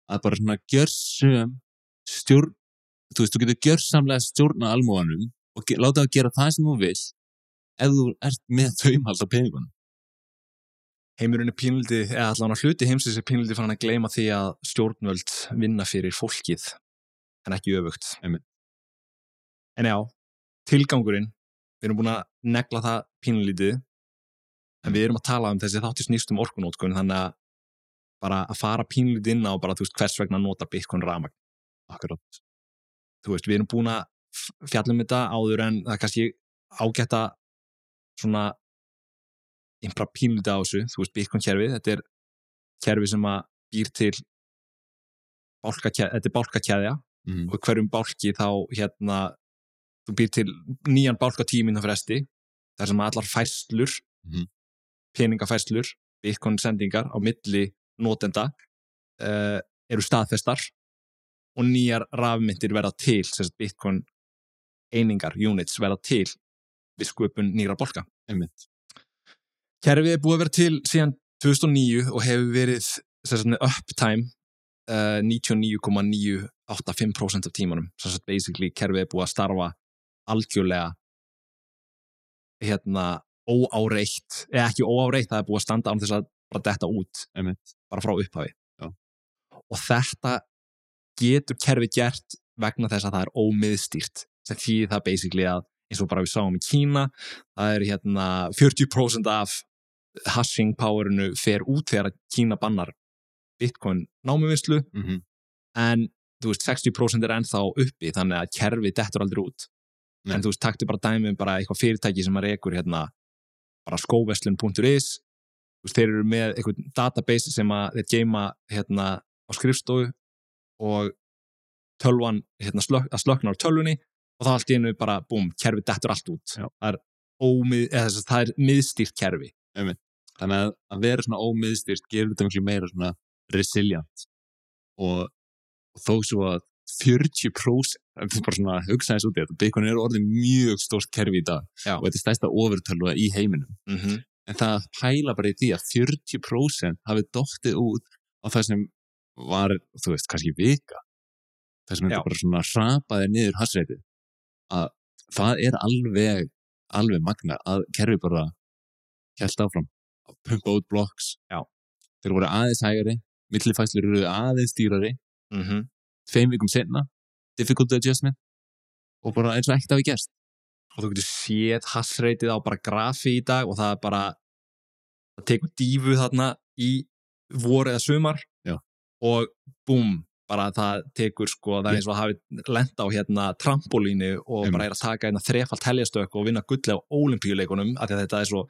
að bara svona gjörsum stjórn þú veist, þú getur gjörsamlega stjórna almúanum og láta það gera það sem þú vill ef þú ert með þaumhald á peningunum. Heimurinn er pínlítið, eða allan að hluti heimsins er pínlítið fann að gleyma því að stjórnvöld vinna fyrir fólkið en ekki öfugt. Einmitt. en já, tilgangurinn við erum búin að negla það pínlítið en við erum að tala um þessi þátti snýst um orkunótkun þannig að bara að fara pínlítið inn á bara þú veist hvers vegna nota Bitcoin ramag akkurat þú veist, við erum búin að f- fjalla um þetta áður en það er kannski ágætt að svona impra pínlítið á þessu, þú veist, Bitcoin kerfið þetta er kerfi sem að býr til bálkakeð, þetta er bálkakæðja mm. og hverjum bálki þá hérna þú býr til nýjan bálka tíminn á fresti þar sem allar fæslur Mhm. peningafæslur Bitcoin sendingar á milli notenda uh, eru staðfestar og nýjar rafmyndir verða til sagt Bitcoin einingar, units verða til við sköpun nýra bálka einmitt Kerfið er búið að vera til síðan 2009 og hefur verið með uptime uh, 99,985% af tímanum. Sagt, basically, kerfið er búið að starfa algjörlega hérna óáreitt, eða ekki óáreitt, það er búið að standa án þess að bara detta út, einmitt bara frá upphafi. Já. Og þetta getur kerfið gert vegna þess að það er ómiðstýrt, sem því það basically að eins og bara við sáum í Kína, það er hérna 40% af hashing powerinu fer út þegar Kína bannar Bitcoin námuvinslu mm -hmm. en þú veist 60% er ennþá uppi þannig að kerfi dettur aldrei út. Nei. en þú veist taktu bara dæmi um bara eitthvað fyrirtæki sem að reykur hérna bara skóveslun.is þeir eru með eitthvað database sem að þeir geima hérna á skrifstofu og tölvan hérna slök, að slökna á tölvunni og þá allt í einu bara búm, kerfi dettur allt út. Það er, ómið, eða, það er miðstýrt kerfi. Þannig að, að vera svona ómiðstýrt gerir þetta miklu meira svona resilient. Og, og þó svo að 40% þetta er bara svona að hugsa þess út í þetta Bitcoin er orðið mjög stórt kerfi í dag Já. og þetta er stærsta ofurtölva í heiminum. Mm -hmm. en það pæla bara í því að 40% hafi dottið út á það sem var, þú veist, kannski vika sem Já. þetta bara svona hrapaði niður hasreitið að það er alveg alveg magna að kerfi bara held áfram að pumpa út blocks Já. þeir voru aðeins hægari millifæslur eru aðeins dýrari Mm -hmm. tveim vikum senna difficulty adjustment og bara eins og ekkert hafi gerst og þú getur séð hassreitið á bara grafi í dag og það er bara það tekur dífu þarna í voru eða sumar. Og búm, bara það tekur sko, það er eins og að hafi lent á hérna trampolínu og Einmitt. bara er að taka hérna þrefald teljastök og vinna gulli á olimpíuleikunum af því að þetta er svo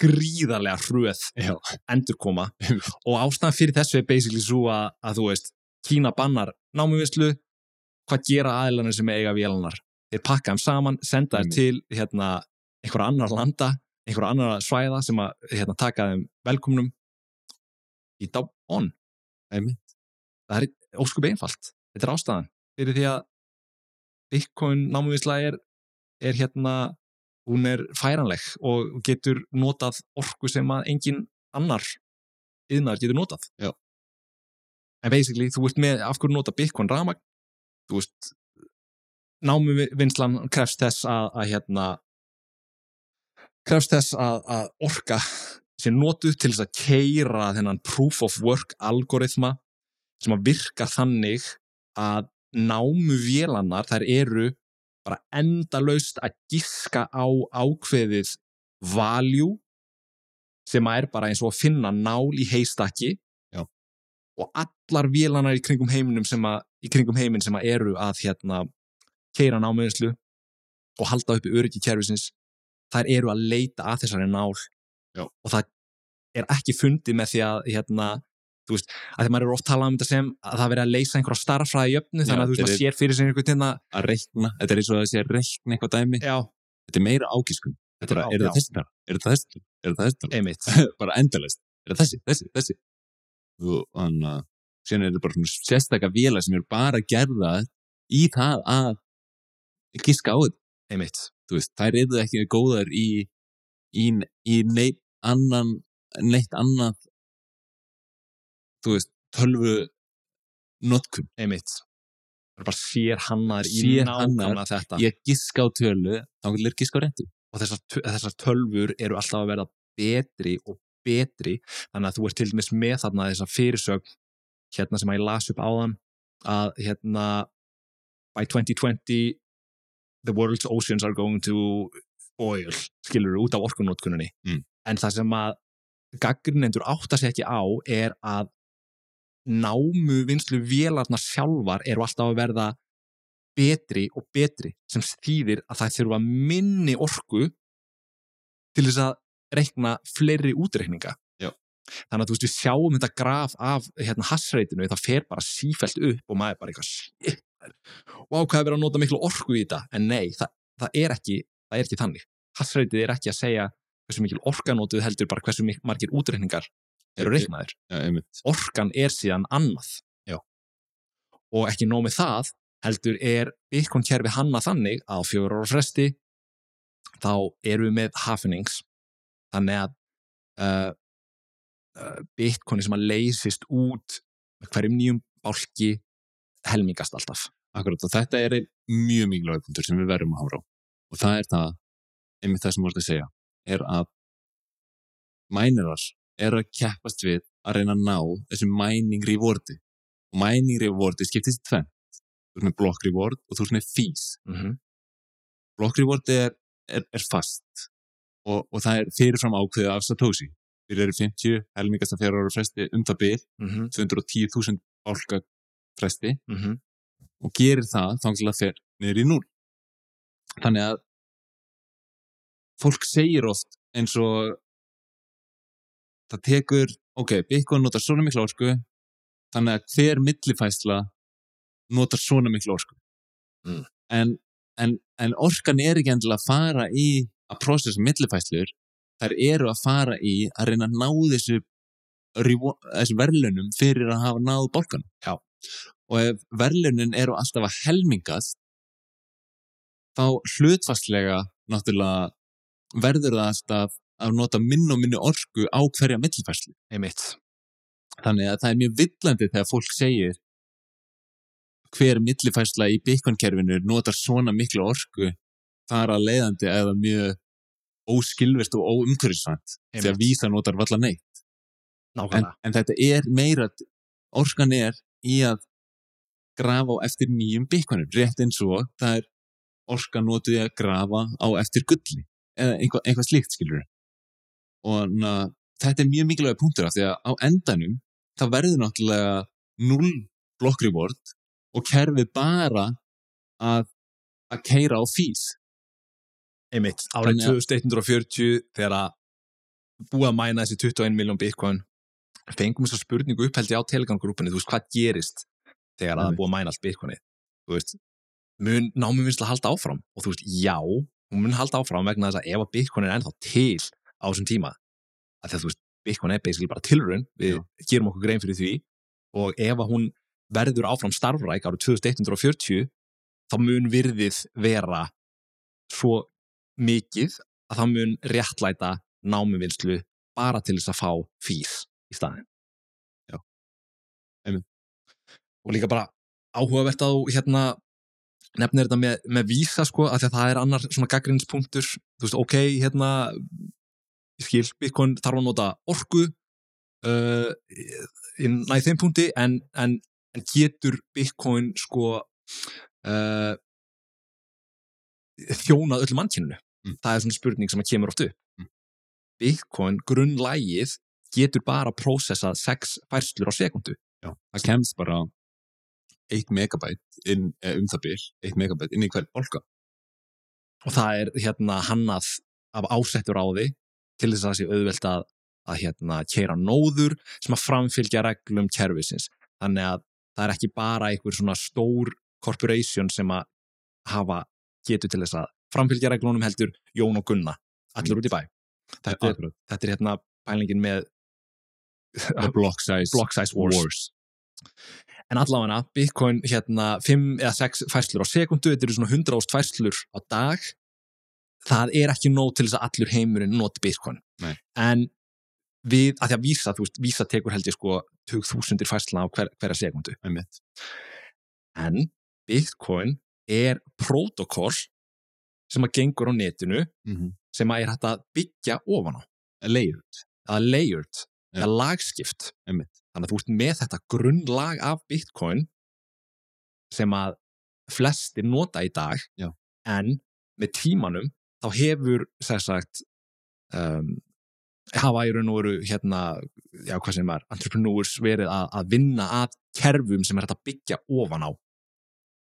gríðarlega hröð endurkoma og ástæðan fyrir þessu er basically svo að, að þú veist, Kína bannar námuvislu, hvað gera aðilanir sem eiga vélanar? Þeir pakka þeim saman, senda þeim Einmitt. til hérna, einhverja annar landa, einhverja annar svæða sem að hérna, taka þeim velkomnum í dá on. Einmitt. Það er óskup einfalt. Þetta er ástæðan. Fyrir því að Bitcoin námuvisla er, er hérna, hún er færanleg og getur notað orku sem að engin annar yðnar getur notað. Já. En basically, þú ert með, af hverju nota Bitcoin ramagn? Þú veist, námuvinslan krefst þess að, að hérna, krefst þess að, að orka sem notuð til þess að keira þennan proof of work algoritma sem að virkar þannig að námuvélannar, þær eru bara endalaust að giska á ákveðið value sem að er bara eins og að finna nál í heistakki Já. og allar vélanar í kringum heiminum sem að, í kringum heiminn sem að eru að hérna keira námiðinslu og halda uppi öryggi kerfisins þær eru að leita að þessari nál Já. og það er ekki fundið með því að hérna, þú veist, að því maður er oft talað um þetta sem að það veri að leysa einhverja starffræði jöfnu þannig að þú veist, maður sér fyrir sig einhvern tíma að reikna, þetta er eins og að sé að reikna eitthvað dæmi, já, þetta er meira ágiskun. Þetta er á- er það þessi er það þessi er það þessi [laughs] bara endalist, er það þessi, þessi, þessi? Þannig að síðan er þetta bara svona sérstakka vélar sem eru bara gerðar í það að giska á þetta, einmitt, þú veist, þær eru ekki góðar í í, í neitt annan neitt annað þú veist, tölvu notkun, einmitt. Er bara sér hannar í nákvæmlega þetta. ég giska á tölu þá ég giska á réttu. Og þessar, þessar tölfur eru alltaf að verða betri og betri þannig að þú ert til dæmis með þarna þessa fyrirsögn hérna sem að ég las upp áðan að hérna by 2020 the world's oceans are going to oil skilur út af orkunótkunni Mm. en það sem að gaggrinendur átta sig ekki á er að námu vinslu vélarnar sjálfar eru alltaf að verða betri og betri sem þýðir að það þurfa minni orku til þess að reikna fleiri útreikninga. Já. þannig að þú veist við sjáum þetta graf af hérna, hassreitinu, það fer bara sífælt upp og maður er bara eitthvað shit, hvað er verið að nota miklu orku í þetta? En nei, það, það, er, ekki, það er ekki þannig. Hassreitið er ekki að segja hversu mikil orka notuð heldur bara hversu margir útreikningar eru reiknaðir einmitt. orkan er síðan annað Já. og ekki nóg með það heldur er Bitcoin kerfi hanna þannig að á fjögur ára fresti þá erum við með happenings þannig að uh, uh, Bitcoin sem að leysist út hverjum nýjum bálki helmingast alltaf Akkurat, og þetta er einn mjög mikilvæg punktur sem við verðum að hára á. Og það er það, einmitt það sem ert að segja, er að mænirar er að keppast við að reyna að ná þessu mining rewardi. Og mining rewardi skiptist í tvenn. Þú ert með block reward og þú ert með fees. mm -hmm. Block reward er, er, er fast og, og það er fyrirfram ákveðið af Satoshi. Fyrir eru 50, helmingast að fjara ára fresti um það byrð, Mm -hmm. 210.000 álka fresti Mm -hmm. og gerir það þá til að fer niður í núl. Þannig að fólk segir oft eins og það tekur, ok, Bitcoin notar svona mikla orku, þannig að hver millifæsla notar svona mikla orku. Mm. En, en, en orkan er ekki endilega að fara í að processa millifæslur, þær eru að fara í að reyna að ná þessu, þessu verðlunum fyrir að hafa náð bólkan. Já. Og ef verðlunin eru alltaf að helmingast, þá hlutfastlega náttúrulega verður það alltaf að nota minn og minni orku á hverja millifæslu. einmitt Þannig að það er mjög villandi þegar fólk segir hver millifæsla í Bitcoin-kerfinu notar svona miklu orku þar að leiðandi eða mjög óskilvist og að Einmitt. vísa notar valla neitt. En, nákvæmlega en þetta er meira, orkan er í að grafa á eftir nýjum Bitcoinum, rétt eins og það er orka notuð í að grafa á eftir gulli eitthvað, eitthvað slíkt skilur og na, þetta er mjög mikilvæg punktur af því að á endanum það verður náttúrulega null block reward og kerfið bara að að keira á fís einmitt, árið Þannig að- 2140 þegar að búið að mæna þessi 21 miljón bitcoin fengum þess að spurningu upphældi á Telegram-grúpunni, þú veist hvað gerist þegar að það búið að mæna allt bitcoinið? Þú veist, mun námið vinsla halda áfram? Og þú veist, já, hún mun halda áfram vegna þess að ef að bitcoin er ennþá til á þessum tíma, að því að bitcoin er basically bara tilraun, við gerum okkur grein fyrir því og ef að hún verður áfram starfræk árið 2140 þá mun virðið vera svo mikið að það mun réttlæta námuvinnslu bara til þess að fá fís í staðin. Já. Einmitt. Og líka bara áhugavert að þú hérna nefnir þetta með, með vísa sko, að það er annar svona gaggrinspunktur, þú veist, ok, hérna ég skil, Bitcoin þarf að nota orku uh, í næði þeim punkti en, en, en getur Bitcoin sko uh, þjónað öllum mannkyninu Mm. það er svona spurning sem að kemur oft upp Mm. Bitcoin, grunnlægið getur bara prósessað sex færslur á sekundu Já, það kemst bara 1 megabæt inn, eh, um það bil, 1 megabæt inn í hver bolka. og það er hérna hannað af ásettur á því til þess að það sé auðvelt að, að hérna keira nóður sem að framfylgja reglum kerfisins þannig að það er ekki bara einhver svona stór corporation sem að hafa getur til þess að framfylgja reglunum heldur Jón og Gunna allir út í bæ þetta er, þetta er hérna pælingin með block size, block size wars. En allavega, Bitcoin hérna 5 eða 6 færslur á sekundu, þetta eru svona 100 ást færslur á dag. Það er ekki nóg til þess að allur heimurinn noti Bitcoin. Nei. En við, að því að vísa, þú veist, vísa tekur held ég sko 2000 færsluna á hver, hverja sekundu. Einmitt. En Bitcoin er protokoll sem að gengur á netinu Mm sem að er hægt að byggja ofan á. Layered. Er layered, Já. það er lagskipt. Einmitt. Þannig að þú ert með þetta grunnlag af Bitcoin sem að flestir nota í dag Já. en með tímanum þá hefur sér sagt um, hafa í raun og veru hérna, já hvað sem er entrepreneurs verið að, að vinna að kerfum sem er hægt að byggja ofan á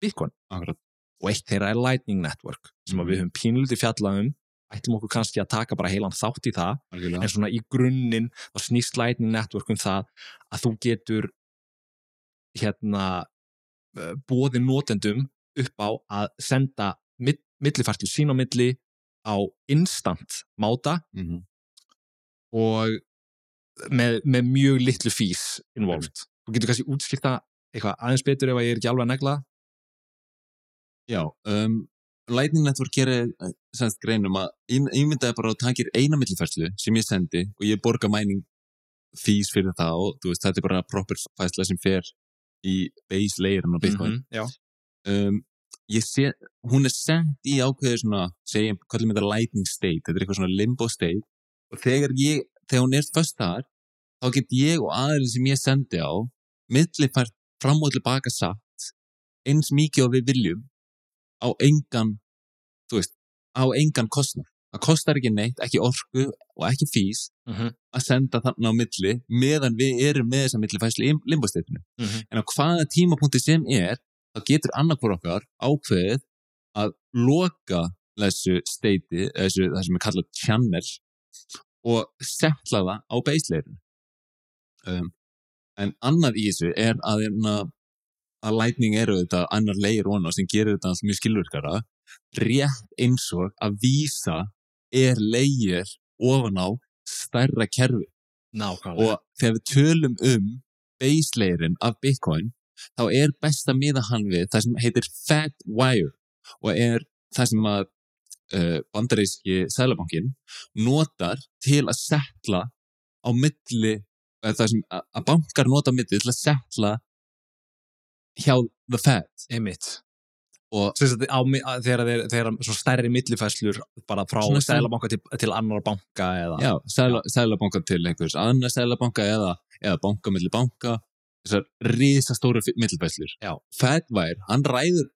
Bitcoin Akkurat. og eitt þeirra er Lightning Network sem við höfum pínluti fjallað um ætlum okkur kannski að taka bara heilan þátt í það Algjörlega. en svona í grunninn þá snýst Lightning Network um það að þú getur hérna bóði notendum upp á að senda mill, millifærslu sín á milli á instant máta Mm og með, með mjög litlu fís involved. Þú getur kannski útskipta eitthvað aðeins betur ef að ég er ekki alveg að negla? Já, um, Lightning Network gerir eh, semst greinum að ég ég myndaði bara að takir eina millifærslu sem ég sendi og ég borga mæning fees fyrir það og veist, þetta er bara proper færsla sem fer í base layerin á Bitcoin. Mhm, já. um, ég sé, hún er sent í ákveður svona, segjum, kallum þetta lightning state, þetta er eitthvað svona limbo state og þegar ég, þegar hún er först þar, þá get ég og aðeins sem ég sendi á, millifært fram og tilbaka satt eins mikið og við viljum á engan, þú veist á engan kostnað, það kostar ekki neitt ekki orku og ekki fís Mhm, að senda þarna á milli meðan við erum með þessa millifæslu í limbosteitinu mhm. en á hvaða tímapunkti sem er þá getur annarkvor okkar ákveðið að loka þessu steiti, þessu, það sem er kallað channel og setla það á beisleirin um, en annað í þessu er að, hérna, að lightning eru þetta annar leir vona sem gerir þetta allt mjög skilvirkara rétt eins og að vísa er leir ofan á stærra kerfi Nákvæmlega. og þegar við tölum um base layerin af Bitcoin þá er best að miða hann við það sem heitir Fat Wire og er það sem að uh, bandaríski sælabankin notar til að setla á milli það sem að bankar nota milli til að setla hjá The Fed Einmitt. og á, þegar þegar svona stærri millifæslur bara frá stælabanka til, til annar banka eða já, sæla, sælabanka til einhvers annars sælabanka eða, eða banka milli banka þessar risastóru millifæslur Já. Fedwire, hann ræður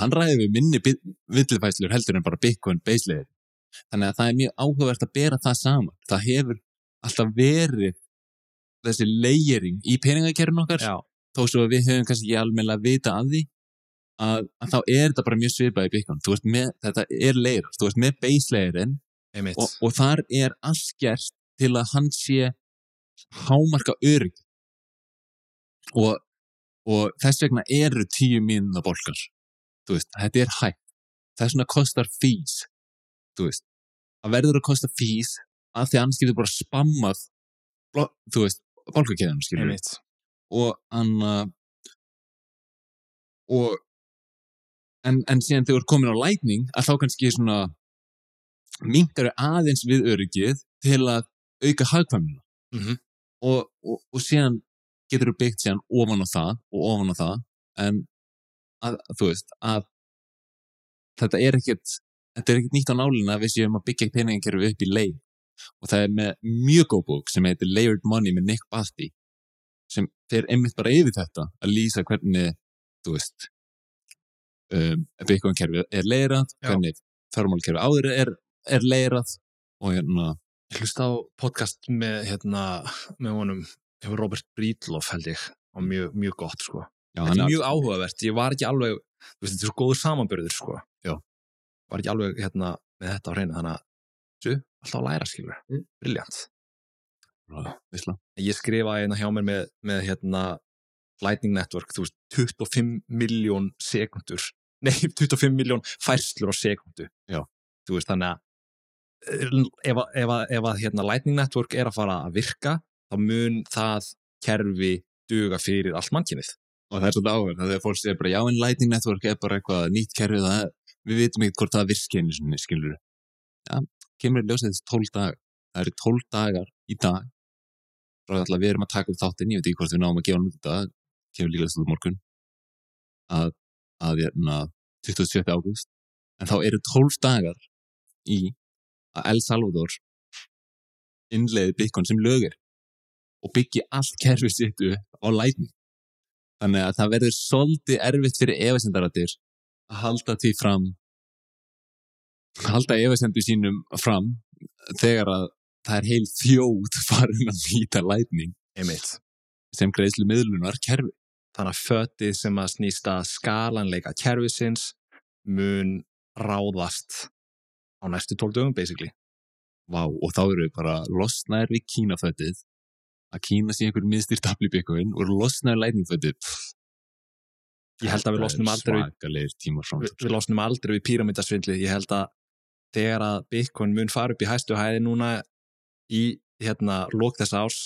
hann ræður við minni millifæslur heldur en bara Bitcoin baselegir þannig að það er mjög áhugavert að bera það saman það hefur alltaf verið þessi layering í peningakerfin okkar Já. Þó svo að við höfum kannski ekki almennilega vita af því að, að þá er þetta bara mjög svipað í með, þetta er layer, þú veist með baselegirinn Einmitt. og, og þar er allt gert til að hann sé hámarka örygg og, og þess vegna eru tíu mínuna bolkar þú veist, þetta er hægt. Þess vegna kostar fís þú veist, það verður að kosta fís af því að annars getur bara spammað þú veist, bolkakeðan skilur við. Og hann uh, og en, en síðan þegar þú ert komin á lightning að þá kannski svona minkar aðeins við öryggið til að auka hagkvæmina Mhm. og, og, og síðan getur þú byggt síðan ofan á það og ofan á það en að, þú veist að þetta er ekkert þetta er ekkert nýtt á nálina að við séum að byggja peningakerfi upp í leið og það er með mjög góð bók sem heitir Layered Money með Nick Bathy sem fer einmitt bara yfir þetta að lýsa hvernig þú veist um, Bitcoin kerfið er leirað, hvernig fjármálkerfi áður er, er leirað og hérna Ég hlusta á podcast með, hérna, með honum, hefur Robert Breedlove held ég, og mjög, mjög gott, sko. já, Þetta er mjög áhugavert, ég var ekki alveg, þú veist, þetta er svo góður samanbörður, sko. Já. Var ekki alveg, hérna, með þetta á hreinu, þannig að, alltaf að læra, skilur. Mm. Briljant. Ég skrifaði hérna hjá mér með, með, hérna, Lightning Network, þú veist, 25 miljón sekundur, nei, 25 miljón færslur á sekundu. Já. Þú veist, þannig að ef, að- ef, að- ef að hérna, Lightning Network er að fara að virka þá mun það kerfi duga fyrir allt mannkynnið og það er svolítið áhverð, það er fólk segir bara já en Lightning Network er bara eitthvað nýtt kerfi það, við vitum ekki hvort það virki einu sinni, skilur já, kemur í ljósið þessi 12 dagar það eru 12 dagar í dag að við erum að taka upp þáttinn ég veit ekki hvort við náum að gefa hann út þetta kemur líka þessu morgun að, að hérna 27. ágúst en þá eru 12 dagar í að El Salvador innleiði Bitcoin sem lögir og byggi allt kerfið sitt upp á Lightning Þannig að það verður svolítið erfitt fyrir efasendarættir að halda því fram halda efasendu sínum fram þegar að það er heil þjóð [laughs] farin að nýta lætning sem greiðslu miðlunar kerfi. Þannig að fötið sem að snýsta skalanleika kerfisins mun ráðast á næstu 12 dögum basically. Vá, og þá eru við bara losnaðir við kínafötið að kína sé einhver miðstýrt aflýbyggum og losnaðir lætningfötið. Ég held að við losnum aldrei við, við losnum aldrei við píramítasvindli. Ég held að þegar að Bitcoin mun fara upp í hæstu hæði núna í hérna lók þess árs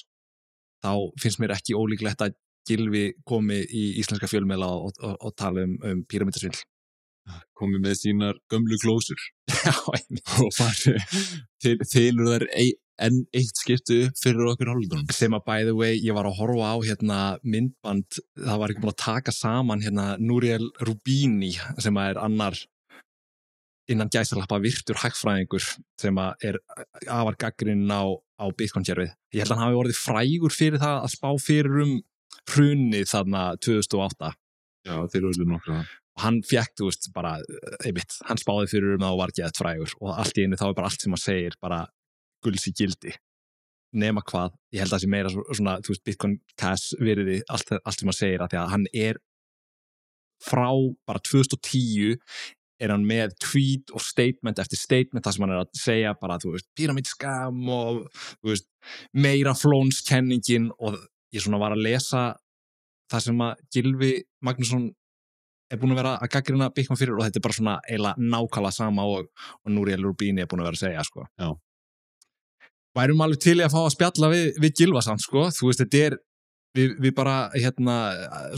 þá finnst mér ekki ólíklegt að Gilvi komi í íslenska fjölmiðla og, og, og tala um, um píramítasvindl. Komið með sínar gömlu [laughs] einmitt. og farið til, þylur þær ein, enn eitt skiptu fyrir okkur hálfdunum. sem að by the way, ég var að horfa á hérna myndband, það var ekki búin að taka saman hérna Núriel Rubini sem að er annar innan gæsalappa virtur hægfræðingur sem er afar gaggrinn á, á Bitcoin-kjærfið. Ég held að hann hafi orðið frægur fyrir það að spá fyrir um hrunni þarna 2008 Já, þeir eru nokkru það. og hann fekk, þú veist, bara einmitt, hann spáði fyrir um það og var geðt frægur og allt í einu þá er bara allt sem hann segir bara gulls í gildi nema hvað, ég held að það sé meira svo- svona, þú veist, Bitcoin Cash veriði allt, allt sem hann segir að því að hann er frá bara 2010 er hann með tweet og statement eftir statement þar sem hann er að segja bara, þú veist, pyramidskam og, veist, meira flónskenningin og ég svona var að lesa það sem að Gilvi Magnússon er búin að vera að gaggrina Bitcoin fyrir og þetta er bara svona eiginlega nákvæmlega sama og, og Núriel Rubini er búin að vera að segja sko. Já. Værum alveg til að fá að spjalla við, við Gilva samt sko, þú veist þetta er við, við bara hérna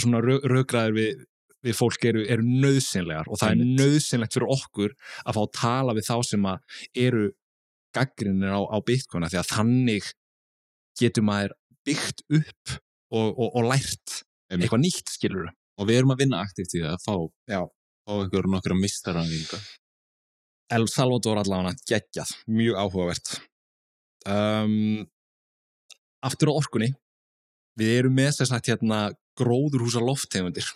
svona raugraður við, við fólk eru, eru nöðsynlegar og það er nöðsynlegt fyrir okkur að fá að tala við þá sem að eru gaggrinir á, á Bitcoin af því að þannig getur maður byggt upp og, og, og lært Einmitt. eitthvað nýtt skilur Og við erum að vinna aktivt í það að fá, fá einhverjum nokkra mistaranginga. El Salvador allavega geggjað, mjög áhugavert. Um, aftur á orkunni við erum með þess að hérna gróðurhúsa lofttegundir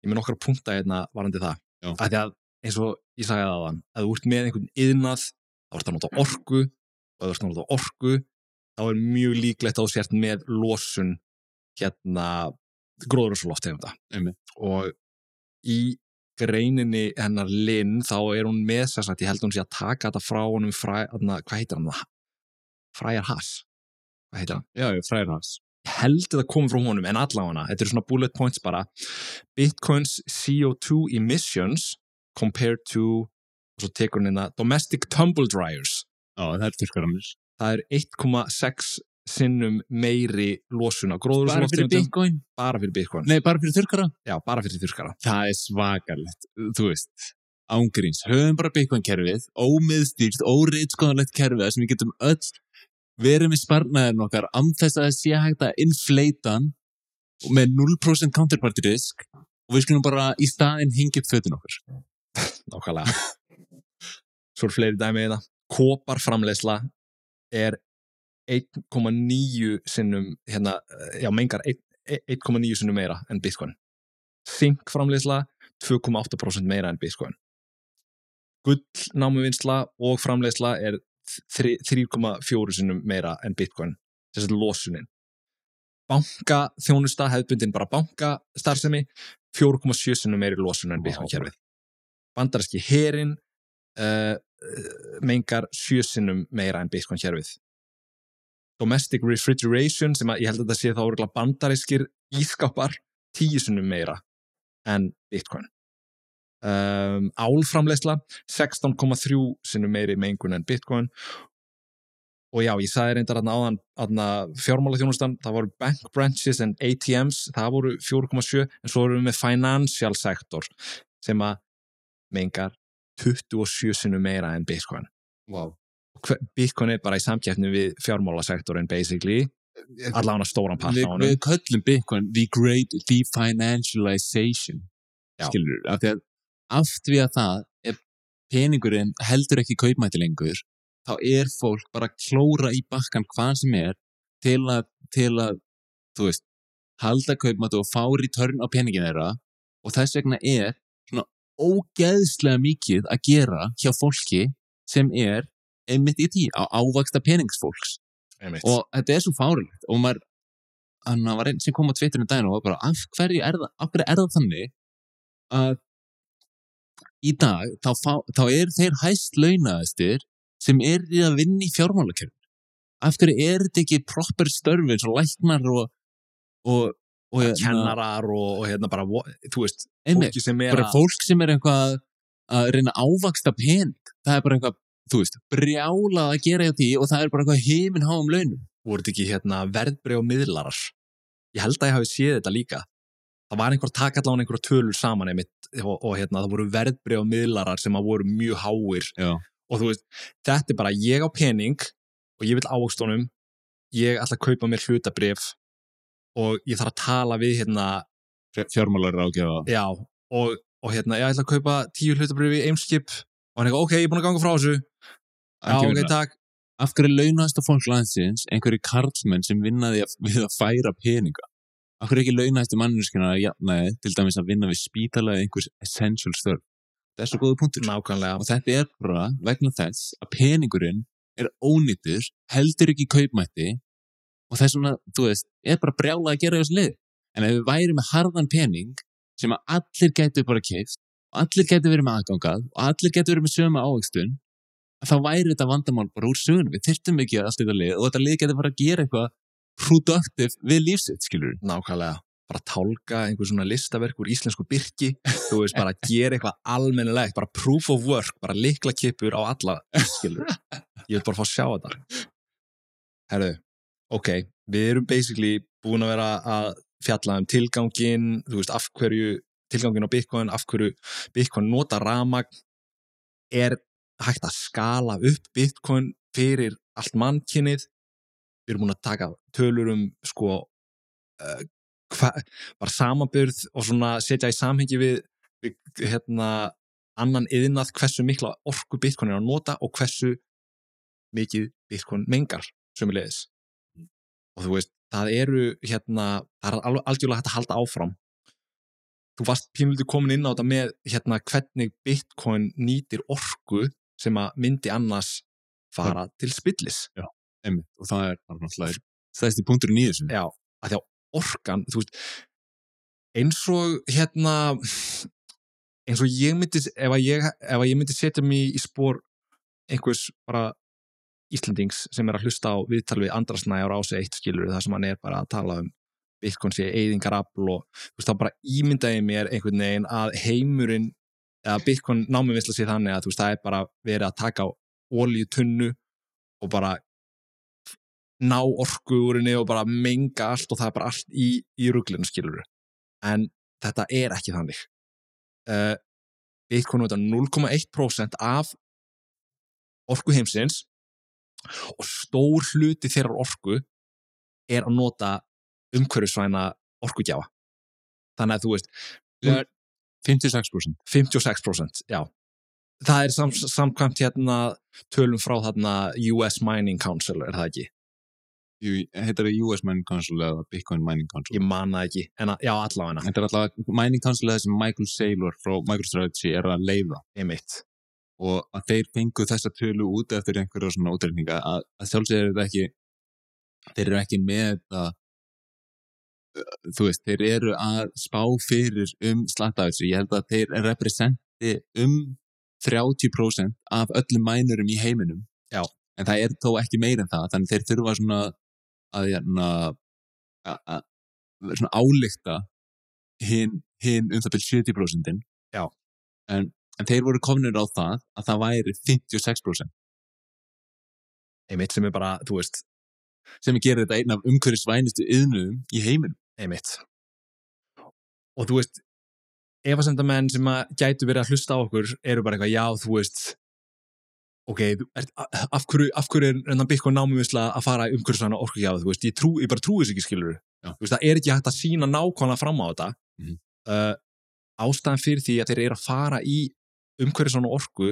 ég með nokkra punta hérna varandi það Já. að því að eins og ég sagði það aðan að þú ert með einhvern yðnað þá ert að nota orku og ef þú ert að nota orku þá er mjög líklegt að þú sért með losun hérna gróðurhúsa lofttegunda Einmitt. og í greininni hennar Linn þá er hún með þess að ég held að hún sé að taka þetta frá honum fræ, hvað heitir hann það? Fræjar Haas hvað heitir hann? Já. Ég held að það komi frá honum en allavega þetta eru svona bullet points bara Bitcoins CO2 emissions compared to og svo tekur hún hérna domestic tumble dryers Já, það er er 1,6 sinnum meiri losun á Bara fyrir Bitcoin? bara fyrir Bitcoin Nei, bara fyrir turkara? já, bara fyrir þurrkara Það er svakalegt, þú veist. Ángríns, höfum bara Bitcoin-kerfið, ómiðstýrt, óreitskoðanlegt kerfið þar sem við getum öll verið með sparnaðin okkar án þess að það sé hægt að inflata með 0% counterparty risk og við skulum bara í staðinn hengja upp fötin okkur. [laughs] nákvæmlega. Svo er fleiri dæmi í það. Kopar framleiðsla er 1,9 sinnum hérna, já, mengar 1,9 sinnum meira en Bitcoin. Zink framleiðsla 2,8% meira en Bitcoin. Gullnámuvinnsla og framleiðsla er 3,4 sinnum meira en bitcoin þess að losunin. Banka þjónusta hefðbundin bara banka starfsemi 4,7 sinnum meiri losun en bitcoin kerfið. bandaræski herin uh, mengar 7 sinnum meira en bitcoin kerfið. Domestic refrigeration sem að ég held að þetta sé þá örugglega bandarískir ískapar 10 sinnum meira en bitcoin um, álframleysla 16,3 sinnum meiri mengun en bitcoin. Og já, ég sagði reyndar aðna áðan aðna fjármála þjónustan, það voru bank branches and ATMs, það voru 4,7 en svo erum við með financial sector sem að mengar 27 sinnum meira en bitcoin. Wow. Bitcoin er bara í samkeppni við fjármálasektorin basically, allavega stóran part á honum. við köllum Bitcoin the great definancialization skilur, af því að af því að það ef peningurinn heldur ekki kaupmætti lengur þá er fólk bara að klóra í bakkan hvað sem er til að, til að þú veist, halda kaupmætti og fá return á peningin þeirra. Og þess vegna er svona ógeðslega mikið að gera hjá fólki sem er einmitt í tí á ávaksta peningsfólks. Einmitt. og þetta er svo fárilegt og maður hann var einn sem kom á Twitterinu daginn og var bara af hverju er það, af hverju er það þannig að í dag þá, fá, þá er þeir hæst launaðastir sem er í að vinna í fjármálakjörn af hverju er þetta ekki proper störfi eins og læknar og og, og hérna, kennarar og, og hérna bara, þú veist, einmitt, fólki sem er bara að fólk sem er eitthvað að reyna ávaksta pening. Það er bara eitthvað, þú veist, brjálað að gera hjá því og það er bara eitthvað heiminn háum launum. Voru þetta ekki hérna verðbreyð og miðlarar ég held að ég hafi séð þetta líka það var einhver taka allavega einhverja tölur saman einmitt, og, og hérna það voru verðbreyð og miðlarar sem að voru mjög háir. Já. og þú veist, þetta er bara ég á pening og ég vil ávöxtunum ég ætla að kaupa mér hlutabrif og ég þarf að tala við hérna, fjármálar ágjöfa og, og hérna, ég ætla að kaupa tíu hlutabrif í Eimskip og hann eitthvað, ok, ég er búin að ganga frá þessu. Já, ok, takk. Af hverju launast á fólk landsins einhverju karlmenn sem vinnaði við að færa peninga af hverju ekki launast manneskina að jafnaði til dæmis að vinna við spítala eða einhvers essential störf? Það er svo góða punktur. Nákvæmlega, og þetta er bara vegna þess að peningurinn er ónýttur heldur ekki kaupmætti og þess vegna, þú veist, er bara brjálað að gera þessu lið. En ef við væri með harðan pening sem að allir gætu bara keift og allir gætu verið með aðgangað og allir gætu verið með sömu ávegstun þá væri þetta vandamál bara úr sögunum við þyrftum ekki að styrta lið og þetta lið getur bara að gera eitthvað productive við lífsitt, skilur nákvæmlega. Bara tálka einhver svona listaverk úr íslensku byrki þú veist, bara gera eitthvað almennilegt bara proof of work, bara likla kippur á alla, skilur ég vil bara fá að sjá þetta. Herru, ok, við erum basically búin að vera að fjalla um tilgangin, þú veist, af hverju tilgangin á Bitcoin, af hverju Bitcoin nota ramagn er hægt að skala upp Bitcoin fyrir allt mannkynnið við erum búin að taka tölur um sko uh, hva, bara samanbyrð og svona setja í samhengi við, við hérna annan yðnað hversu mikla orku Bitcoin er að nota og hversu mikið Bitcoin mengar sömulegis og þú veist, það eru hérna, það er algjörlega hægt að halda áfram. Þú varst pínlítið komin inn á þetta með hérna hvernig Bitcoin nýtir orku sem að myndi annars fara til spillis Einmitt. og það er náttúrulega stæðsti punkturinn í þessu Já, að því að orkan, veist, eins og hérna, eins og ég myndi, ef að ég, ef að ég myndi setja mig í spór einhvers bara Íslandings sem er að hlusta á viðtal við andrasnæjar á sig eitt skilur, það sem hann er bara að tala um Bitcoin sé eyðingarafl og þú veist, þá bara ímyndaði mér einhvern veginn að heimurinn eða Bitcoin námið sé þannig að þú veist, það er bara verið að taka á olíutunnu og bara ná orku úr henni og bara menga allt og það er bara allt í, í ruglinu skilur en þetta er ekki þannig. Uh, Bitcoin er 0,1% af orku heimsins og stór hluti þeirrar orku er að nota umhverfisvæna orkugjafa. Þannig að þú veist Það er 56% 56% já. Það er sam, samkvæmt hérna tölum frá þarna US Mining Council er það ekki? Heitar það US Mining Council eða Bitcoin Mining Council? Ég man það ekki, en að, já allavega. Þetta er alltaf Mining Council eða sem Michael Saylor frá MicroStrategy er að leiða. Einmitt. Og að þeir fengu þessa tölu út eftir einhverja svona útreikninga að, að sjálfsögur er þetta ekki þeir eru ekki með þetta þú veist, þeir eru að spá fyrir um slattafissu ég held að þeir representi um 30% af öllum mænurum í heiminum. Já. en það er þó ekki meir en það þannig þeir þurfa svona að, hérna, að, að, að svona álíkta hinn hin um það byrjum 70% Já. en, en þeir voru kominir á það að það væri 56% einmitt sem er bara, þú veist, sem gerir þetta einn af umhverfisvænustu yðnum í heiminum. Einmitt. Og þú veist efasendamenn sem að gætu verið að hlusta á okkur eru bara eitthvað, já, þú veist ok, ert, af hverju, af hverju er enn Bitcoin námumisla að fara í umhverfisvæna orkugjáðu, þú veist, ég, trú, ég bara trúi þess ekki skilur Já. þú veist, það er ekki hægt að sína nákvæmlega fram á þetta Mhm. uh, ástæðan fyrir því að þeir eru að fara í umhverfisvæna orku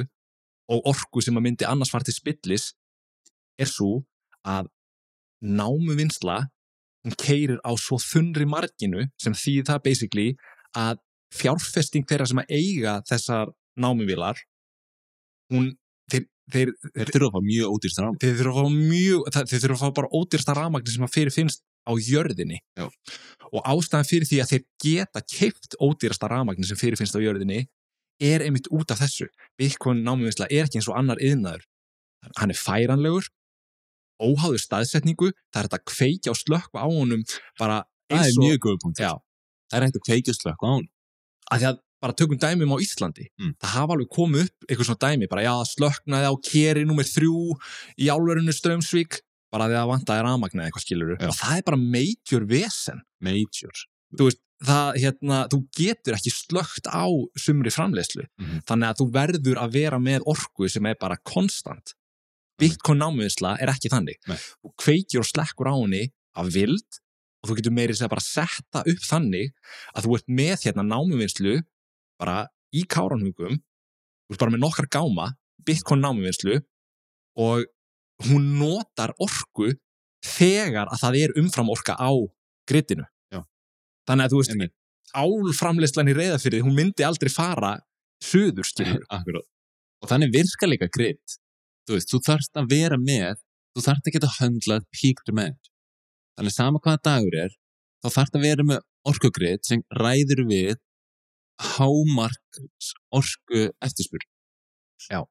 og orku sem að myndi annars fara til spillis er svo að námuvinnsla hún keirir á svo þunri marginu sem þýð það basically að fjárfesting þeirra sem að eiga þessar námuvilar hún, þeir, þeir, þurfa að fá mjög ódýrst rám þeir þurfa að fá mjög það- þeir þurfa að fá bara ódýrsta rafmagni sem að fyrir finnst á jörðinni. Já. og ástæðan fyrir því að þeir geta keipt ódýrasta rafmagni sem fyrir finnst á jörðinni er einmitt út af þessu. Bitcoin námuvinsla er ekki eins og annar yðnaður hann er færanlegur óháður staðsetningu það er þetta að kveikja og slökkva á honum bara það eins er og mjög góð punkt það er hægt að kveikja slökk á hún að því að bara tökum dæmum á Íslandi Mm. það hafa alveg komið upp eitthvað svona dæmi bara já, slöknaði á keri nummer þrjú í álverinu Strömsvík bara því að vantaði rafmagn eða eitthvað skilur Já. og það er bara major vesen major þú veist, það, hérna, þú getur ekki slögt á sumri framleiðslu Mhm. þannig að þú verður að vera með orku sem er bara konstant Bitcoin námiðisla er ekki þannig Nei. þú kveikir og slekkur á henni af vild og þú getur meiri segja bara setta upp þannig að þú ert með hérna námiðvinslu bara í káranhugum bara með nokkar gáma Bitcoin námiðvinslu og hún notar orku þegar að það er umfram orka á grittinu þannig að þú veist Einmitt. álframleyslan í reyðafyrði, hún myndi aldrei fara söður, skilur [laughs] Akkurát. og þannig virka líka gritt þú veist, þú þarft að vera með þú þarft að geta höndlað peak demand. Þannig sama hvaða dagur er þá þarft að vera með orkugritt sem ræður við hámarks orku eftirspur Já.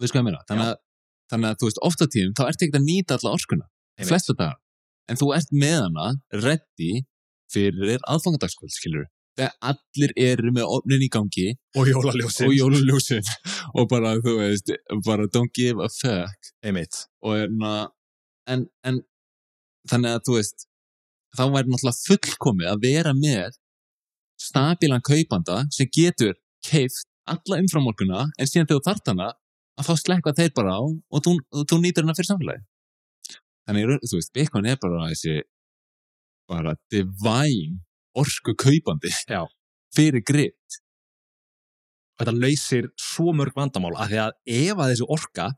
við sko að meina? Þannig þannig að þú veist, ofta tíðum þá ert ekki að nýta alla orkuna Einmitt. flesta dagar en þú ert með hana ready fyrir aðfangadagskvöld skilur þegar allir eru með ofnin í gangi og jólaljósin. og jóluljósin og bara, þú veist, bara don't give a fuck. Og erna, en, en þannig að þú veist þá væri náttúrulega fullkomið að vera með stabílan kaupanda sem getur keift alla umframorkuna en síðan þegar þú þart hana að fá slekka þeir bara á og þú, þú nýtur hana fyrir samfélagi þannig, þú veist, Bitcoin er bara þessi bara divine orku kaupandi Já. fyrir grið þetta lausir svo mörg vandamál að því að ef að þessi orka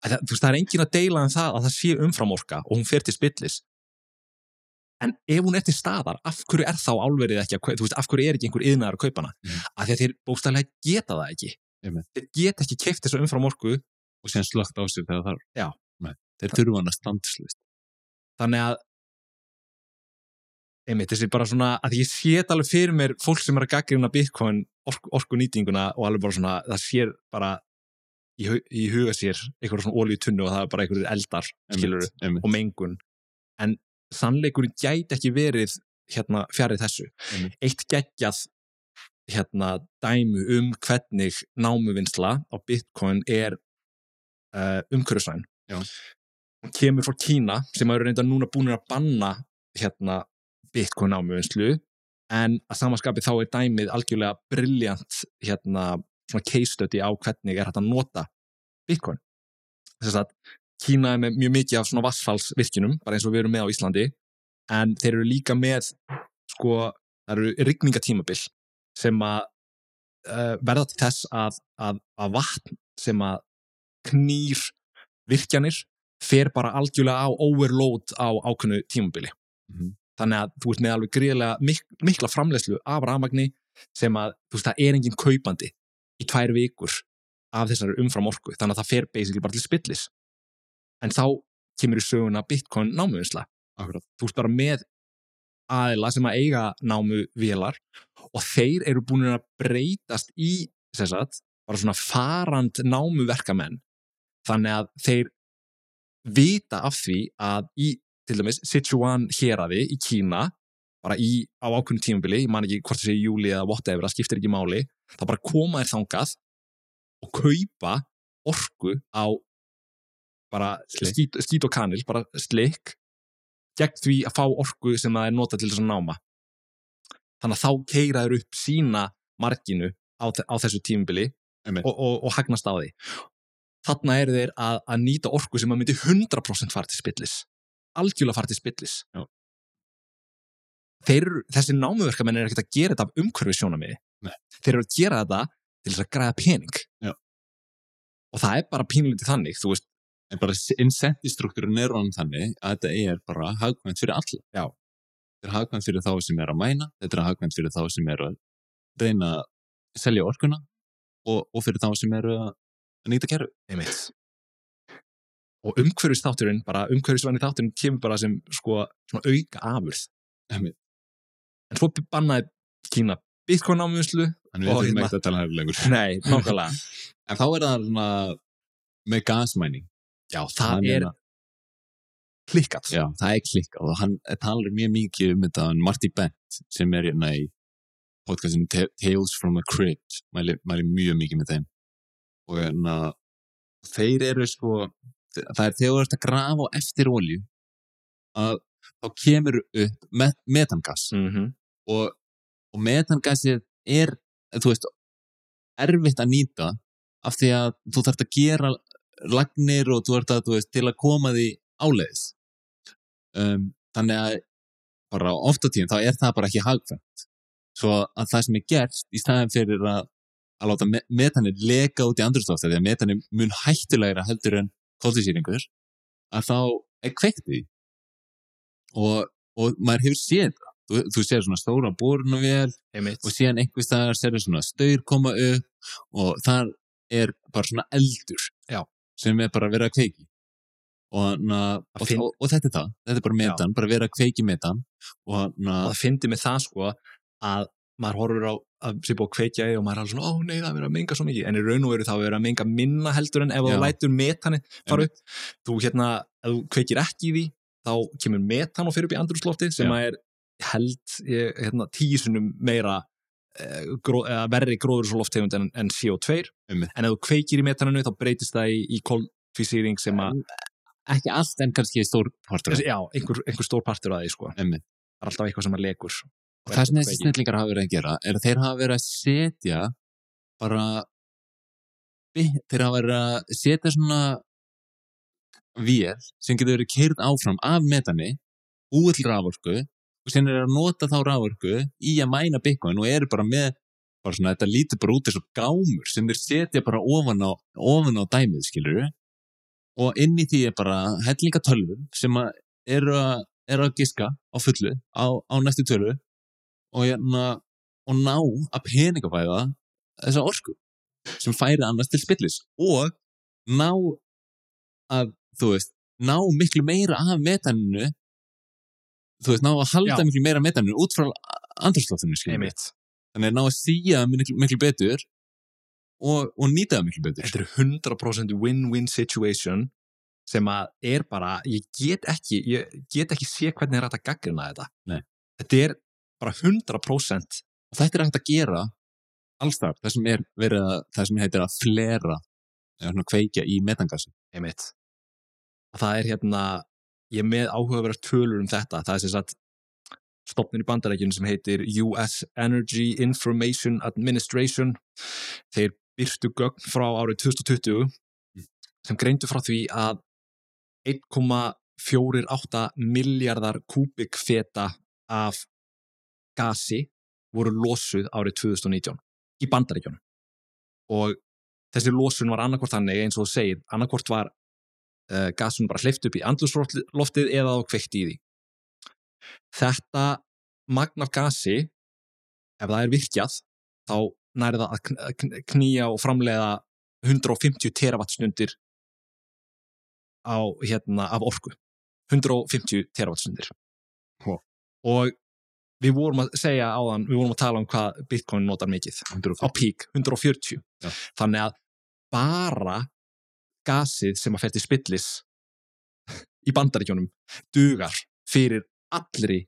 að það, þú veist, það er engin að deila um það að það sé umfram orka og hún fer til spillis en ef hún er til staðar af hverju er þá álverið ekki að kaupa? Þú veist, af hverju er ekki einhver yðnaðar að kaupa hana? Mm. af því að þeir bókstæðlega geta það ekki. Einmitt. þeir geta ekki keift þessu umfram orku. Og síðan slögt á sig þegar það þarf. Já. Þeir þurfa hana standslist. Þannig að einmitt, þessi bara svona að ég sé alveg fyrir mér fólk sem er að gaggrina Bitcoin orku, orkunýtinguna og alveg bara svona það sér bara í, í huga sér einhverjum svona ólíu tunnu og það er bara einhverjum eldar skilur einmitt, og mengun. En sannleikurinn gæti ekki verið hérna fjarið þessu Einmitt. eitt geggjað hérna dæmu um hvernig námuvinnsla á Bitcoin er uh, umhverfisvæn Já. hún kemur frá Kína sem eru reynda núna búin að banna hérna Bitcoin námuvinnslu en að samaskapi þá er dæmið algjörlega brilljant hérna case study á hvernig er hægt að nota Bitcoin þess að Kína er með mjög mikið af svona vassfallsvirkjunum, bara eins og við erum með á Íslandi. En þeir eru líka með sko, það eru rigningatímabil sem að uh, verða til þess að, að, að vatn sem að knýr virkjanir fer bara algjörlega á overload á ákveðnu tímabili. Mhm. þannig að þú ert með alveg gríðlega mik mikla framleiðslu af rafmagni sem að þú veist það er engin kaupandi í tvær vikur af þessari umfram orku þannig að það fer basically bara til spillis en þá kemur í söguna Bitcoin námuvinsla þú veist bara með aðila sem að eiga námu vélar og þeir eru búin að breytast í sagt, bara svona farand námuverkamenn. Þannig að þeir vita af því að í til dæmis Sichuan héraði í Kína bara í, á ákveðnu tímabili, ég man ekki hvort það sé júli eða whatever, það skiptir ekki máli þá bara koma þér þangað og kaupa orku á bara skít, skít og kanil, bara slik gegn því að fá orku sem það er notað til þess að náma. Þannig að þá keiraður upp sína marginu á, á þessu Einmitt. og, og, og hagnast á því. Þarna eru þeir að, að nýta orku sem að myndi 100% fara til spillis. Algjörlega fara til spillis. Þeir, þessi námuverkamenn er ekkert að gera þetta af umhverfi sjónamiði þeir eru að gera þetta til þess að græða pening. Já. og það er bara pínlítið þannig þú veist, En bara incentive-struktúrin er hann þannig að þetta er bara hagkvæmt fyrir alla. Já. Þetta er hagkvæmt fyrir þá sem er að mæna, þetta er hagkvæmt fyrir þá sem er að reyna að selja orkuna og, og fyrir þá sem er að nýta kerfi. og umhverfisþátturinn, bara umhverfisvæni þátturinn kemur bara sem sko svona auka afurð Einmitt. en svo bannaði Kína Bitcoin Þannig Og við þurfum hérna- ekki að tala hefur lengur. nei, [laughs] En þá er það með gasmæning. Já, það Hann er að- klikkað. Já, það er klikkað og hann talar mjög mikið um þetta hann Marty Bent sem er hérna í podcastinu Ta- Tales from the Crypt mæli, mæli mjög mikið með þeim. Og hérna þeir eru sko það er þegar þú ert að grafa á eftir olju að þá kemur upp met metangas. Mm -hmm. og, og metangasið er, þú veist erfitt að nýta af því að þú þarft að gera lagnir og þú ert að, þú veist, til að koma því áleiðis. Um, þannig að bara ofta tíðin þá er það bara ekki hagfæmt svo að það sem er gert í staðin fyrir að, að láta me metanir leka út í andrústofta því að metanir mun hættulegra heldur en kóltísýringur að þá er kveikt því. og, og maður hefur séð það. Þú, þú séð svona stóra bórunavél einmitt. og síðan einhvers staðar serður svona staur koma upp og þar er bara svona eldur. Já. Sem er bara að vera að kveiki. Og, na, og, finn- og, og þetta er það þetta er bara metan, bara að vera að kveiki metan. Og, na, og það fyndi með það sko að maður horfur á að sé búið að kveikja í og maður er alveg svona, ó nei það er verið að menga svo mikið. En í raun og veru þá er verið að menga minna heldur en ef Já. þú lætur metani fara upp. Þú hérna, ef þú kveikir ekki í því þá kemur metan og fyrir upp í andrúsloftið sem Já. að er held ég, hérna, tísunum meira eh, gró, verri gróðursloftegund en, en CO2 Einmitt. en ef þú kveikir í metaninu þá breytist það í, í kolfísýring sem að ekki allt en kannski stór partur já, einhver, einhver stór partur að því sko. Einmitt. það er alltaf eitthvað sem að legur og það sem þessi snillingar hafa verið að gera er að þeir hafa verið að setja bara þeir hafa verið að setja svona vél sem getur verið keirð áfram af metani úr raforku og sem er að nota þá raforku í að mæna bitcoin og eru bara með bara svona, þetta lítur bara út eins og gámur sem þeir setja bara ofan á, ofan á dæmið, skilur og inn í því er bara hellinga tölvum sem að eru að, eru að giska á fullu á, á næstu tölu og, hérna, og ná að peningafæða þessa orku sem færi annars til spillis og ná að, þú veist, ná miklu meira af metaninu þú veist, ná að halda Já. miklu meira metaninu út frá andrúrslóttinu einmitt. Þannig að ná að síja miklu, miklu betur og, og nýta það miklu betur. Þetta er 100% win-win situation sem að er bara ég get ekki, ég get ekki sé hvernig er hægt að gaggrina þetta. Nei. þetta er bara 100% og þetta er hægt að gera allstar, það sem er verið að það sem heitir að flera eða svona kveikja í metangasi. Einmitt. Það er hérna ég með áhugaverðar tölur um þetta. Það er sem sagt stopnin í bandarækjunum sem heitir US Energy Information Administration. Þeir byrtu gögn frá árið 2020 sem greindu frá því að 1,48 miljardar kúbikfeta af gasi voru losuð árið 2019 í bandaríkjónum og þessi losun var annarkvort þannig eins og þú segir, annarkvort var uh, gasun bara hleyft upp í andlusloftið eða þá kveikt í því þetta magn af gasi ef það er virkjað þá næri það að kn- kn- knýja og framleiða 150 teravattstundir á hérna af orku 150 teravattstundir Wow. og við vorum að segja áðan, við vorum að tala um hvað Bitcoin notar mikið á 150. pík, 140 Já. þannig að bara gasið sem að fer til spillis í bandaríkjónum dugar fyrir allri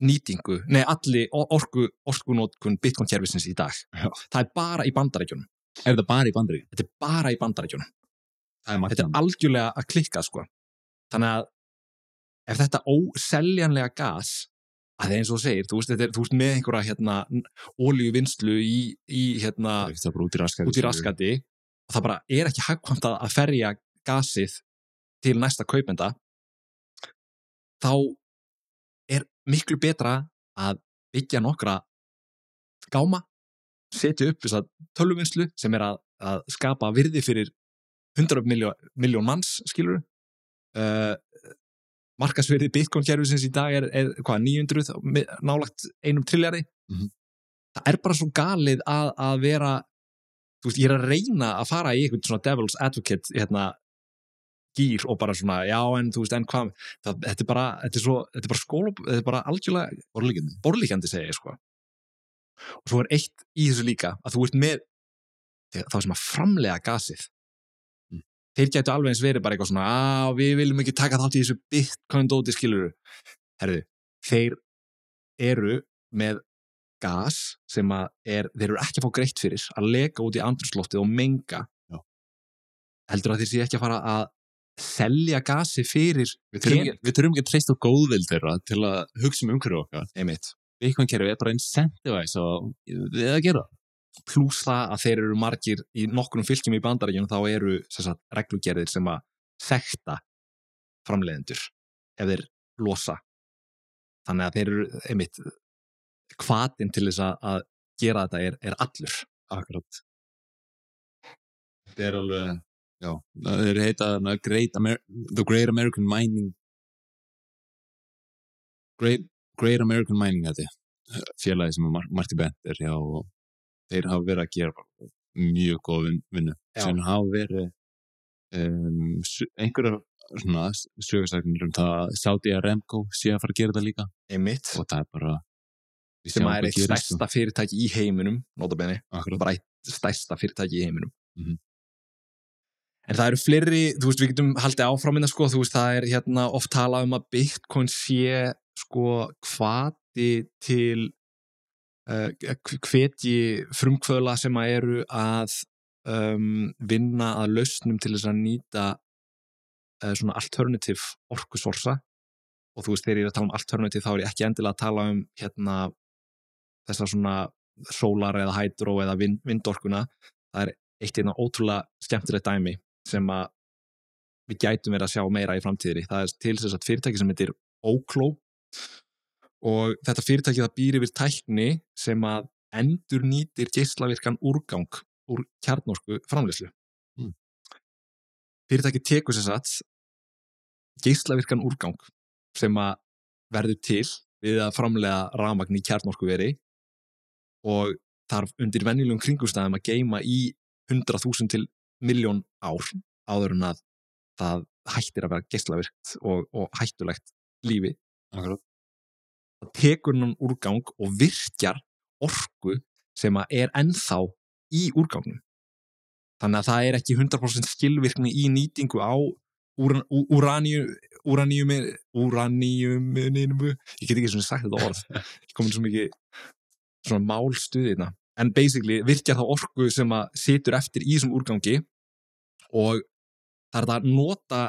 nýtingu, nei allir orku, orkunótkun Bitcoin kerfisins í dag Já. það er bara í bandaríkjónum Er það bara í bandarík? þetta er bara í bandaríkjónum Það er þetta er algjörlega að klikka sko þannig að ef þetta óseljanlega gas að eins og segir, þú veist, þetta er, þú veist með einhverja hérna, olíuvinnslu í, í hérna, Það er út í raskati. Og það bara er ekki hagkvæmt að að ferja gasið til næsta kaupenda þá er miklu betra að byggja nokkra gáma setja upp þess að tölvuvinnslu sem er að, að skapa virði fyrir 100 miljón, miljón manns skilur uh, markasverði Bitcoin kerfisins í dag er, er hvað, 900 mi- nálagt einum trilljarði Mhm. það er bara svo galið að, að vera þú veist, ég er að reyna að fara í einhvern svona devil's advocate hérna gýr og bara svona, já en þú veist, en hvað það, þetta er bara, þetta er svo, þetta er bara skóla þetta er bara algjörlega Borlíkjandi. borlíkjandi segja ég sko og svo er eitt í þessu líka að þú ert með þá sem að framlega gasið Mm. þeir gætu alveg eins verið bara eitthvað svona að við viljum ekki taka þátt í þessu bitcoin dóti skiluru herðu, þeir eru með gas sem að er, þeir eru ekki að fá greitt fyrir að leka út í andrusloftið og menga. Já. heldur að þeir sé ekki að fara að selja gasi fyrir Við þurfum ekki- að treysta á góðvild þeirra til að hugsa um umhverju okkar. einmitt. Bitcoin kerfi er bara incentivize og við að gera pluss það að þeir eru margir í nokkrum fylgjum í bandaríkjunum þá eru sagt, reglugerðir sem að sekta framleiðendur ef þeir losa. Þannig að þeir eru einmitt hvatin til þess að, gera þetta er, er allur. Akkurat. Þetta er alveg, já, það er heita þarna Great The Great American Mining. Great, Great American Mining þetta er félagi sem Mar Marti Bent er hjá og þeir hafa verið að gera mjög góð vin- vinnu. Sem hafa verið um, einhverjar svona sögursagnir um það að Saudi Aramco sé að fara að gera þetta líka. Einmitt. Og það er bara sem er eitt stærsta fyrirtæki í heiminum notabene, bara eitt stærsta fyrirtæki í heiminum. Mhm. en það eru fleiri, þú veist við getum haldið áframinna sko, þú veist það er hérna oft talað um að Bitcoin sé sko hvati til uh, hvetji frumkvöla sem að eru að um, vinna að lausnum til þess að nýta uh, svona alternative orkusorsa. Og þú veist þegar ég er að tala um alternative þá er ég ekki endilega að tala um hérna þessar svona sólar eða hydro eða vind, vindorkuna það er eitt hérna ótrúlega skemmtilegt dæmi sem að við gætum verið að sjá meira í framtíðri það er til þess að fyrirtæki sem heitir Oclo og þetta fyrirtæki það býr yfir tækni sem að endur nýtir geislavirkan úrgang úr kjarnorku framleyslu Mm. fyrirtæki tekur sér satt geislavirkan úrgang sem að verður til við að framlega rafmagn í kjarnorkuveri og þarf undir venjulegum kringumstæðum að geima í 100.000 til miljón ár áður en að það hættir að vera geislavirkt og, og hættulegt lífi. Akkurat. það tekur hann úrgang og virkjar orku sem að er ennþá í úrgangnum. Þannig að það er ekki 100% skilvirkni í nýtingu á úran, úraníu úraníumi úraníumuninu ég get ekki svona sagt þetta orð. Ég komin svo mikið svona málstuðina. En basically virkjar þá orku sem að situr eftir í þessum úrgangi og það er að nota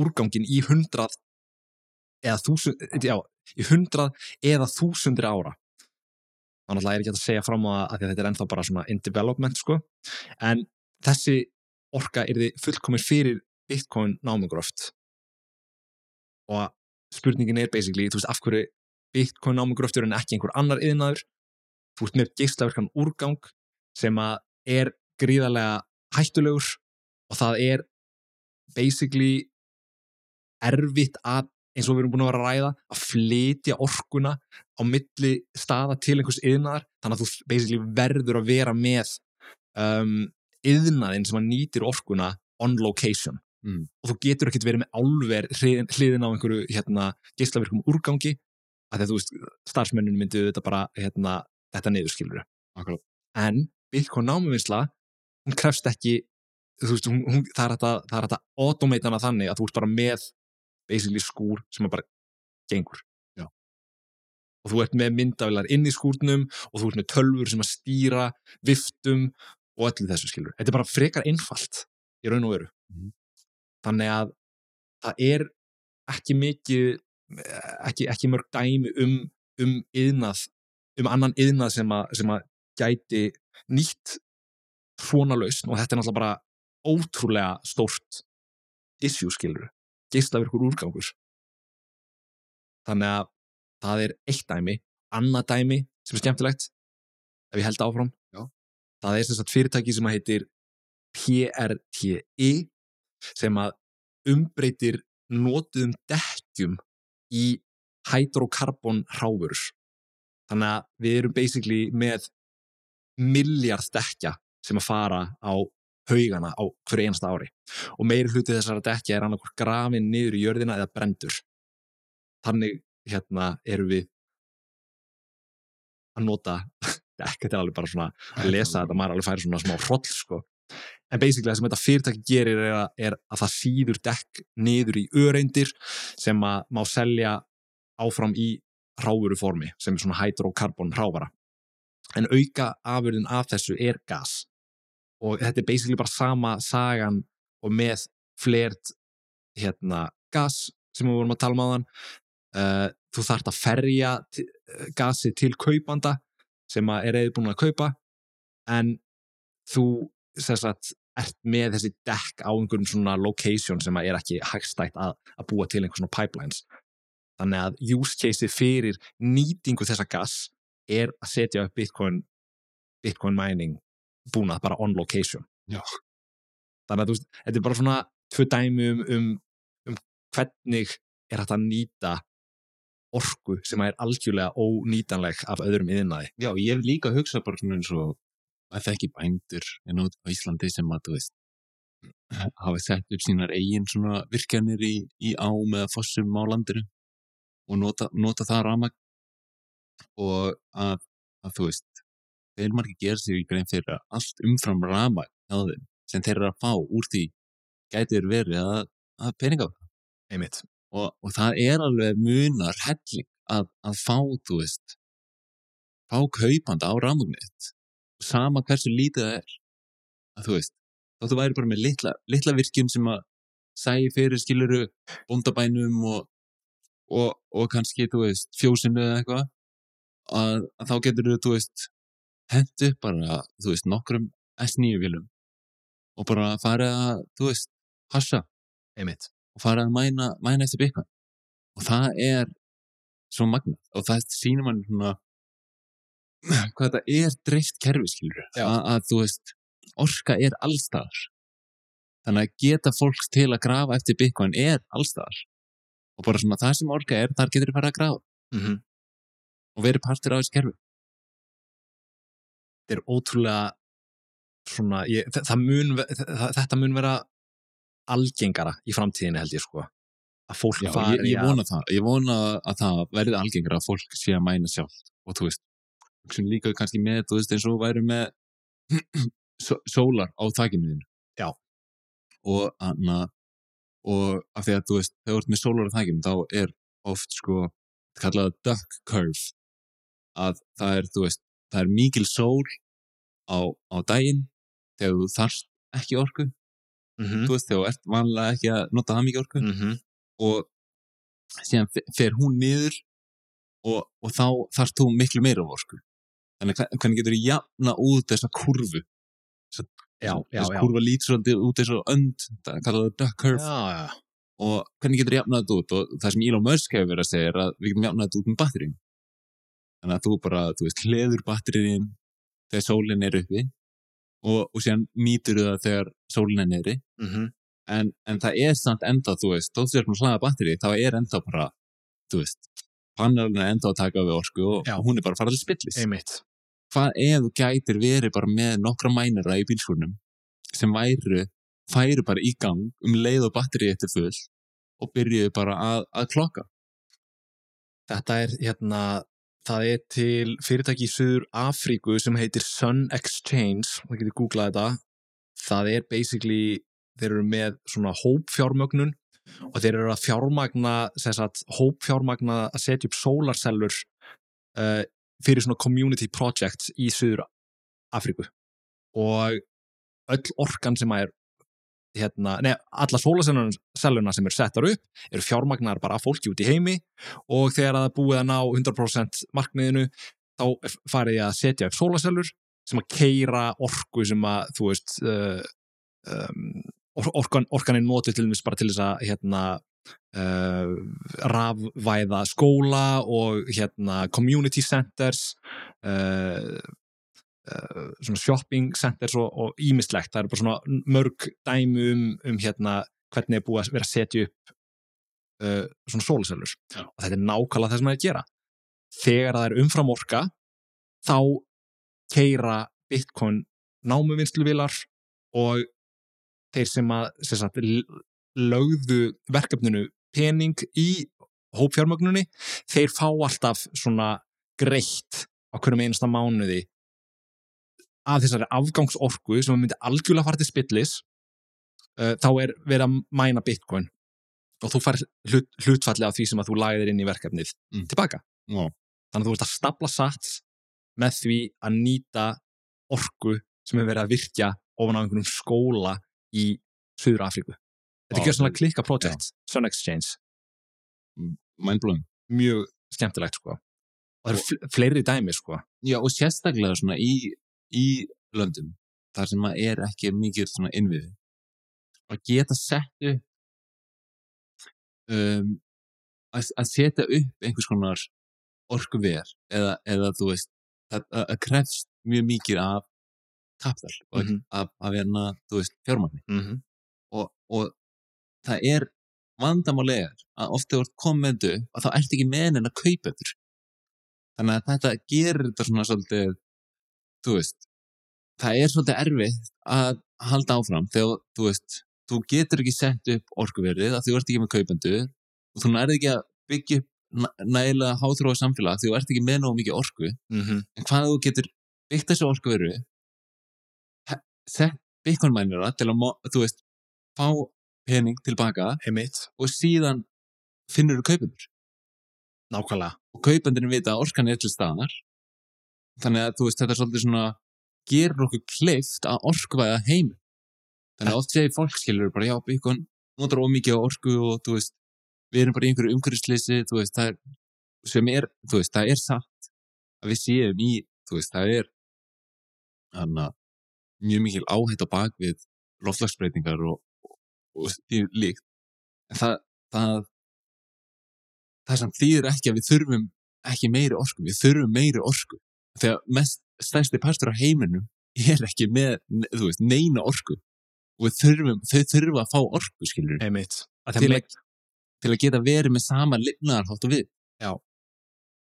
úrgangin í hundrað eða þúsund, já, í hundrað eða þúsundir ára. Þannig að ég er ekki að segja fram það að að þetta er ennþá bara svona in development sko. En þessi orka er þið fullkomir fyrir Bitcoin námugröft og spurningin er basically, þú veist, af hverju Bitcoin námugröftur en ekki einhver annar yðnaður þú veist með geislaverkan úrgang sem að er gríðarlega hættulegur og það er basically erfitt að eins og við erum búin að vera að ræða að flytja orkuna á milli staða til einhvers yðnaðar þannig að þú basically verður að vera með um, yðnaðinn sem að nýtir orkuna on location. Mm. og þú getur ekkert verið með álver hliðin, á einhverju hérna, geislavirkum úrgangi að að þú veist, starfsmenninu myndu þetta bara hérna, þetta niðurskilur Akkurat. en Bitcoin námuvinsla hún krefst ekki veist, hún, hún, það er þetta það er þetta automatana þannig að þú ert bara með basically skúr sem bara gengur Já. og þú ert með myndavilar inn í skúrnum og þú ert með tölfur sem að stýra viftum og öllu þessu skilur þetta er bara frekar einfalt í raun og veru Mhm. þannig að það er ekki mikið ekki, ekki mörg dæmi um um yðnað, um annan yðnað sem sem að gæti nýtt svona lausn. Og þetta er náttúrulega bara ótrúlega stórt issue skilur geislavirkur úrgangur. Þannig að það er eitt dæmi. Annað dæmi sem er skemmtilegt ef ég held áfram. Já. það er sem sagt fyrirtæki sem að heitir PRTI sem að umbreytir notuðum dekkjum í hydrokarbon hráfurur. Þannig að við erum basically með miljard dekja sem að fara á haugana á hverju einasta ári. Og meiri hluti þessara dekja er annarkur grafin niður í jörðina eða brendur þannig hérna erum við að nota [laughs] dekk, þetta er alveg bara svona að lesa þetta, maður alveg færi svona smá hroll sko. En basically það sem þetta fyrirtæki gerir er að, er að það síður dekk niður í öreindir sem að má selja áfram í ráveru formi sem er svona hydrokarbon rávara en auka afurðin af þessu er gas. Og þetta er basically bara sama sagan og með flert hérna gas sem við vorum að tala um þann uh, þú þarft að ferja eh, gasið til kaupanda sem að er eða búin að kaupa. En þú sagt, ert með þessi dekk á einhverjum svona location sem er ekki hagstætt að, að búa til einhver svona pipelines þannig að use caseið fyrir nýtingu þessa gas er að setja upp Bitcoin Bitcoin mining búnað bara on location Já. þannig að þú veist, þetta er bara svona tvö dæmi um, um, um hvernig er hægt að nýta orku sem er algjörlega ónýtanleg af öðrum yðnaði. Já, ég hef líka hugsað bara svona eins og að það ekki bændur en út á Íslandi sem að, þú veist, hafa sett upp sínar eigin svona virkjanir í, í ám eða fossum á landinu og nota, nota það ramag og að, að, þú veist, þeir margir gera sér í grein fyrir að allt umfram þeim sem þeir eru að fá úr því gætir verið að, að peninga. Einmitt. og, og það er alveg munar helling að, að fá, þú veist fá kaupanda á rafmagnið sama hversu lítið það er. Að þú veist, þá þú væri bara með litla, litla virkjun sem að sæi fyrir skiluru bóndabænum og, og, og kannski, þú veist, fjósinu eða eitthvað að, að þá getur þú, veist hentu upp bara, þú veist, nokkrum S9 vilum og bara fara að, þú veist, hassa. Einmitt. og fara að mæna, mæna eftir Bitcoin. Og það er svo magnað. Og það sýnir mann svona [clears throat] hvað þetta er dreift kerfi skilur að, að þú veist orka er allstaðar þannig að geta fólks til að grafa eftir Bitcoin er allstaðar og bara svona það sem orka er þar getur þið fara að grafa. Mm -hmm. og verið partur á þessu kerfi. Þetta er ótrúlega svona, ég, það mun, þetta mun vera algengara í framtíðinni held ég sko. Að fólk Já, fari ég, ég að- vona það, ég vona að það verði algengur að fólk sé að mæna sjálft. Og þú veist, sem líka kannski með þú veist eins og væri með [clears throat] só- sólar á þakinu þínu Já. og anna og af því að þú veist, þegar þú ert með sólar á þakinu þá er oft sko kallað duck curve. Að það er, veist, það er mikil sól á, á daginn þegar þú þarft ekki orku. Mhm, þú veist, þegar þú ert vanlega ekki að nota það mikið orku. Mhm, og síðan fe- fer hún niður og, og þá þarft þú miklu meira orku þannig hve- hvernig getur þú jafna út þessa kurvu? Þessa kurva lítur svolítið út og önd það kallar það duck curve. Já, já. og hvernig getur þú jafnað þetta út? Og það sem Elon Musk hefur verið að segja er að við getum jafnað þetta út með batterím þannig að þú bara, þú veist, hleður batterín þegar sólinn er uppi og, og síðan nýtur það þegar sólinn er niðri. Mhm, en, en það er samt enda, þú veist, þótt þú er að hlaða batteri, þá er enda bara, þú veist, panelin er enda að taka við orku og, Já. hún er bara að fara til spillis. Einmitt. Hvað ef gætir verið bara með nokkra mænara í bílskurnum sem væru færu bara í gang um leið og batterið eftir full og byrjuðu bara að, að klokka Þetta er hérna, það er til fyrirtæki í Suður Afríku sem heitir Sun Exchange, það getur googlað þetta. Það er basically, þeir eru með svona hópfjármögnun og þeir eru að fjármagna, sagt, hópfjármagna að setja upp sólarsellur uh, fyrir svona community projects í Suður Afríku. Og öll orkan sem að er hérna, neða, alla sólaselluna sem eru settar upp eru fjármagnar bara af fólki út í heimi og þegar það búið að ná 100% markmiðinu þá farið ég að setja upp sólasellur sem að keira orku sem að þú veist uh, um, orkan, orkan er notið til þess bara til þess að hérna uh, rafvæða skóla og hérna community centers uh, Uh, svona shopping centers og ímislegt, það eru bara svona mörg dæmi um, um hérna hvernig er búið að vera að setja upp uh, svona sólasellur og þetta er nákvæmlega það sem það er að gera. Þegar það er umframorka þá keira bitcoin námuvinnsluvilar og þeir sem að sem sagt, lögðu verkefninu pening í hópfjármögnunni þeir fá alltaf svona greitt á hverjum einasta mánuði að þessari afgangsorku sem myndi algjörlega fara til spillis uh, þá er verið að mæna bitcoin og þú fær hlut, hlutfalli af því sem að þú lagðir inn í verkefnið mm. tilbaka wow. þannig að þú ert að stapla sats með því að nýta orku sem er verið að virkja ofan á einhvern skóla í Suður Afríku þetta er svona klikka project. Yeah. Sun Exchange. Mindblowing. Mjög skemmtilegt sko. Og það eru fleiri dæmi sko. Já og sérstaklega svona í í löndum þar sem maður er ekki mikið svona innviði. Að geta sett upp um, að, að setja upp einhvers konar orku ver eða, eða þú veist að, að krefst mjög mikið af kapital og mm -hmm. af, af hérna, þú veist, fjármagni mm -hmm. og, og það er vandamálegar að ofta voru komendu að þá ert ekki með en að kaupa eftir þannig að þetta gerir þetta svona svolítið þú veist, það er svolítið erfitt að halda áfram þegar, þú veist, þú getur ekki sett upp orkuverðið að þú ert ekki með kaupendu og þú nærði ekki að byggja upp nægilega háþróa samfélag því þú ert ekki með náðu mikið orku mm -hmm. en hvað þú getur byggt þessu orkuverðu sett byggjumænira til að, þú veist, fá pening tilbaka Heimitt. og síðan finnur þú kaupendur Nákvæmlega. Og kaupendurinn vita að orkan er til staðar þannig að þú veist þetta er svolítið svona gerur okkur kleift að orkuvæða heim þannig að oft segir fólk skilur bara já byggun notar ómikið á orku og þú veist við erum bara í einhverju umhverjusleysi þú veist það er sem er þú veist það er satt að við séum í þú veist það er hana, mjög mikil áhætt á bakvið lofslagsbreytingar og, og, og því líkt. En það það það sem þýðir ekki að við þurfum ekki meiri orku, við þurfum meiri orku. Þegar mest stærsti partur á heiminum er ekki með, þú veist, neina orku. Og þurfum, þau þurfum að fá orku, skilur til, að, til að geta verið með sama lifnaðarhátt og við. Já,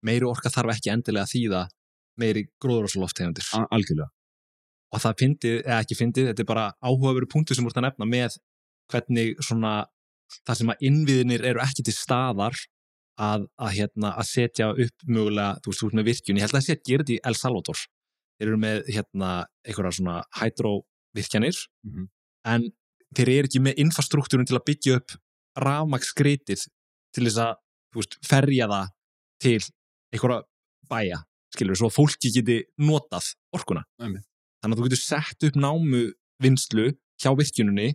meiri orka þarf ekki endilega að þýða meiri gróðuráslofttegundir Algjörlega og það fyndið, eða ekki fyndið, þetta er bara áhugaveru punktu sem voruð að nefna með hvernig svona það sem að innviðinir eru ekki til staðar að, að, hérna, að setja upp mögulega, þú veist, veist með virkjun ég held að það sé að gera þetta í El Salvador þeir eru með hérna, einhverja svona hydrovirkjanir mm -hmm. en þeir eru ekki með infrastruktúrun til að byggja upp rafmagsskritið til þess að, þú veist, ferja það til einhverja bæja skilur, svo að fólki geti notað orkuna. Æmi. Þannig að þú getur sett upp námu vinslu hjá virkjununni,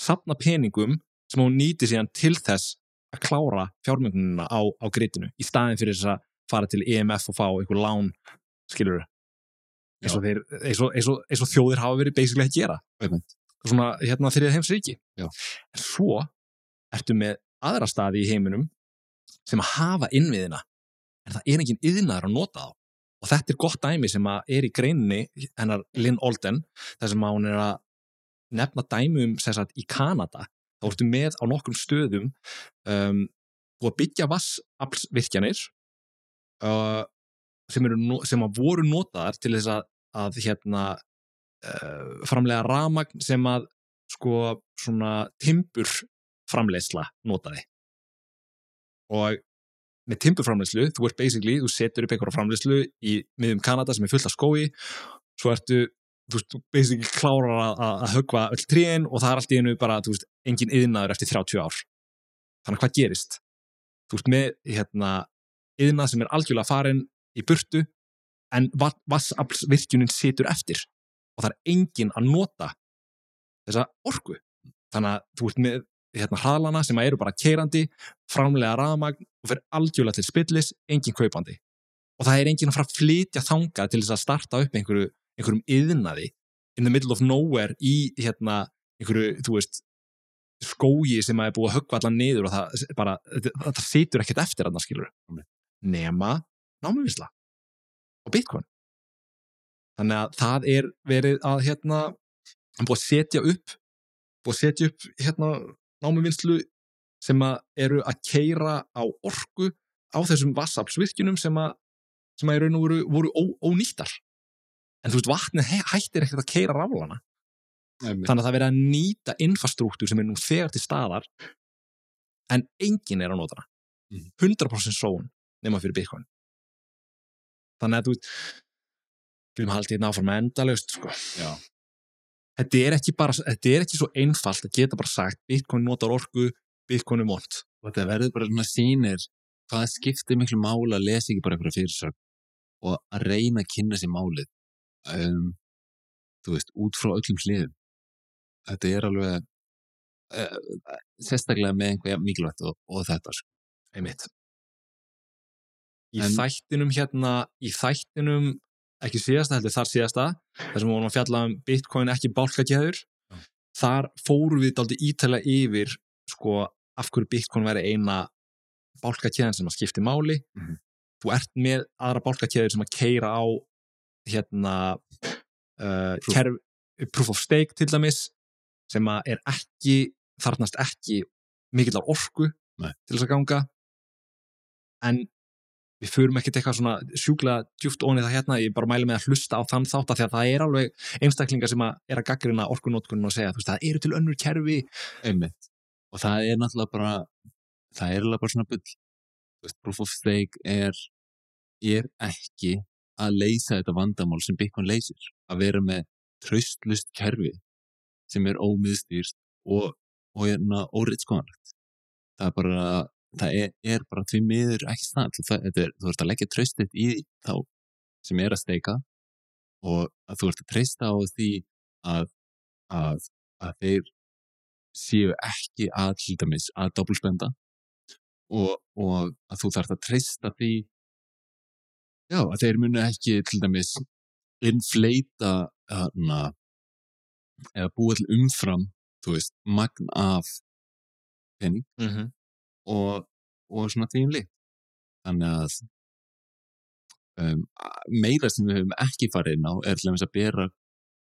sapna peningum sem hún nýti síðan til þess að klára fjármögnununa á, á gritinu í staðin fyrir þess að fara til EMF og fá einhver lán, skilur eins og, þeir, eins og, eins og, eins og þjóðir hafa verið basically að gera. Svona hérna þeirrið heimsriki Já. en svo ertu með aðra staði í heiminum sem hafa innviðina. En það er enginn yðnaður að nota þá og þetta er gott dæmi sem er í greinni hennar Lynn Olden þar sem hún er að nefna dæmi um sagt, í Kanada. Þá ertu með á nokkrum stöðum um, og byggja vassaflsvirkjanir uh, sem, sem voru notaðar til þess að, að hérna uh, framlega ramagn sem að sko svona timbur framleiðsla notaði. Og með timburframleiðslu, þú ert basically, þú setur upp einhverja framleiðslu í miðum Kanada sem er fullt af skói svo ertu, þú veist, basically klárar að, högva öll tríin og það er allt í einu bara, þú veist, engin yðnaður eftir 30 ár. Þannig að hvað gerist? Þú veist, með hérna yðnað sem er algjörlega farin í burtu en vassaflsvirkjunin situr eftir og það er engin að nota þessa orku. Þannig að þú ert með hérna hraðlana sem eru bara keirandi, framlega rafmagn og fyrir algjörlega til spillis, engin kaupandi. Og það er engin að fara að flytja þanga til þess að starta upp einhverju, einhverjum yðnaði in the middle of nowhere í hérna einhverju, þú veist, skógi sem að er búið að höggva allan niður og það bara, það situr ekkert eftir að það skilur. Nema námiðvisla og bitcoin. Þannig að það er verið að hérna, hann búið að setja upp búið að setja upp hérna námuvinnslu sem að eru að keira á orgu á þessum vassaflsvirkjunum sem að, sem að í raun og voru, voru ó, ónýttar. En þú veist, vatnið hættir ekkert að keira raflana. Þannig að það verið að nýta infrastruktúr sem er nú þegar til staðar en engin er á nótana. 100% mhm. són nema fyrir Bitcoin. Þannig að þú veist, við erum haldið náfram endalust, sko. Já. Þetta er bara, þetta er ekki svo einfalt að geta bara sagt Bitcoin notar orgu, Bitcoin er mónt. Og þetta verður bara svona sínir hvað skiptir miklu mála að lesa ekki bara eitthvað fyrirsök og að reyna að kynna sér málið um, þú veist, út frá öllum hliðum. Þetta er alveg uh, sérstaklega með einhverja mikilvægt og, og þetta sko. Einmitt. Í en, þættinum hérna, í þættinum ekki síðasta, heldur þar síðasta þar sem við vorum að fjalla um bitcoin ekki bálkakjæður ja. þar fóru við aldrei ítala yfir sko af hverju bitcoin væri eina bálkakjæðan sem að skipti máli mm -hmm. þú ert með aðra bálkakjæður sem að keira á hérna uh, proof. Kerf, proof of stake til dæmis sem að er ekki þarnast ekki mikillar orku Nei. til þess að ganga en við förum ekkert eitthvað svona sjúklega djúft ónið það hérna, ég bara mælu með að hlusta á þann þátt að því að það er alveg einstaklingar sem er að gaggrina orkunótkunum og segja þú veist það eru til önnur kerfi einmitt og það er náttúrulega bara það er alveg bara svona bull. Veist, proof of stake er er ekki að leysa þetta vandamál sem Bitcoin leysir. Að vera með tröstlust kerfi sem er ómiðstýrst og, og er óriðskoðanlegt það er bara það er, er bara því miður ekki snart þú, ert að leggja tröstið í þá sem er að steika og að þú ert að treysta á því að, að, að þeir séu ekki að hlutamis að dobbulspenda og, og að þú þarf að treysta því. Já, að þeir munu ekki til dæmis infleita hana, eða búa til umfram þú veist, magn af penning mm -hmm og, og svona því um líkt. Þannig að um, meira sem við höfum ekki farið inn á er til dæmis að bera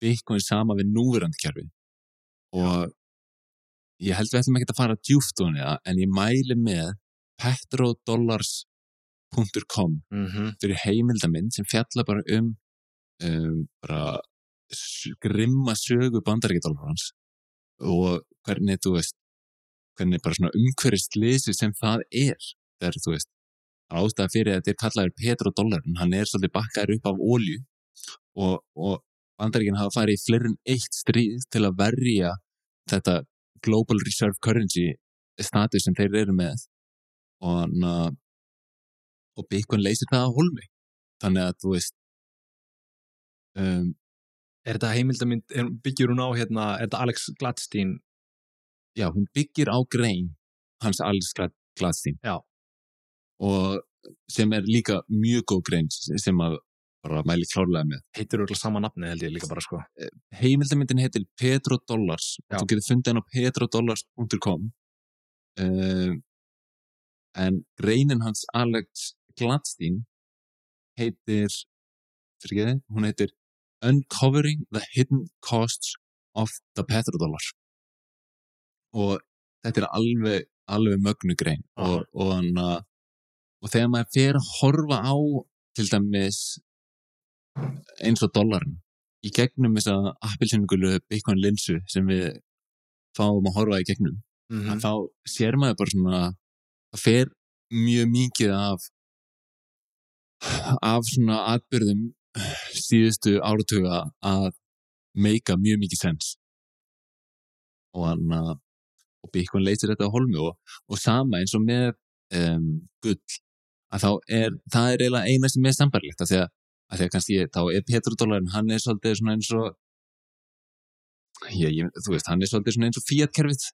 Bitcoin sama við núverandi kerfi og ég held við ætlum ekki að fara djúft á henni en ég mæli með petrodollars.com mm -hmm. fyrir heimildamind sem fjalla bara um, um bara grimma sögu bandaríkjadólarans og hvernig þú veist hvernig bara svona umhverfistleysi sem það er þegar þú veist ástæða fyrir að þetta er kallaður petrodólarin hann er svolítið bakkaður upp af ólju og, og bandaríkinn hafa farið í flerin eitt stríð til að verja þetta Global Reserve Currency status sem þeir eru með. Og, og Bitcoin leysir það á holmi þannig að þú veist um, Er þetta heimildamind, byggjur hún á hérna, er þetta Alex Gladstein? Já, hún byggir á grein hans alls Gladstein. Já. og sem er líka mjög góð grein sem að bara mæli klárlega með. Heitir þú sama nafni held ég líka bara sko. Eh, heimildamindin heitir Petrodollars. Þú getur fundið henn á petrodollars.com um, eh, en greinin hans Alex Gladstein heitir fyrir ekki þið, hún heitir Uncovering the Hidden Costs of the Petrodollar og þetta er alveg, alveg mögnugrein og, og, hana, og þegar maður fer að horfa á til dæmis eins og dollarin í gegnum þessa appilsynugulu Bitcoin linsu sem við fáum að horfa í gegnum mm að þá sér maður bara svona það fer mjög mikið af af svona atbyrðum síðustu áratuga að meika mjög mikið sens og hann að og Bitcoin leysir þetta á holmi og, og sama eins og með um, gull að þá er það er eiginlega eina sem er sambarlegt að því að, að því að kannski þá er petrodólarin hann er svolítið svona eins og ég, ég, þú veist, hann er svolítið svona eins og fiat-kerfið.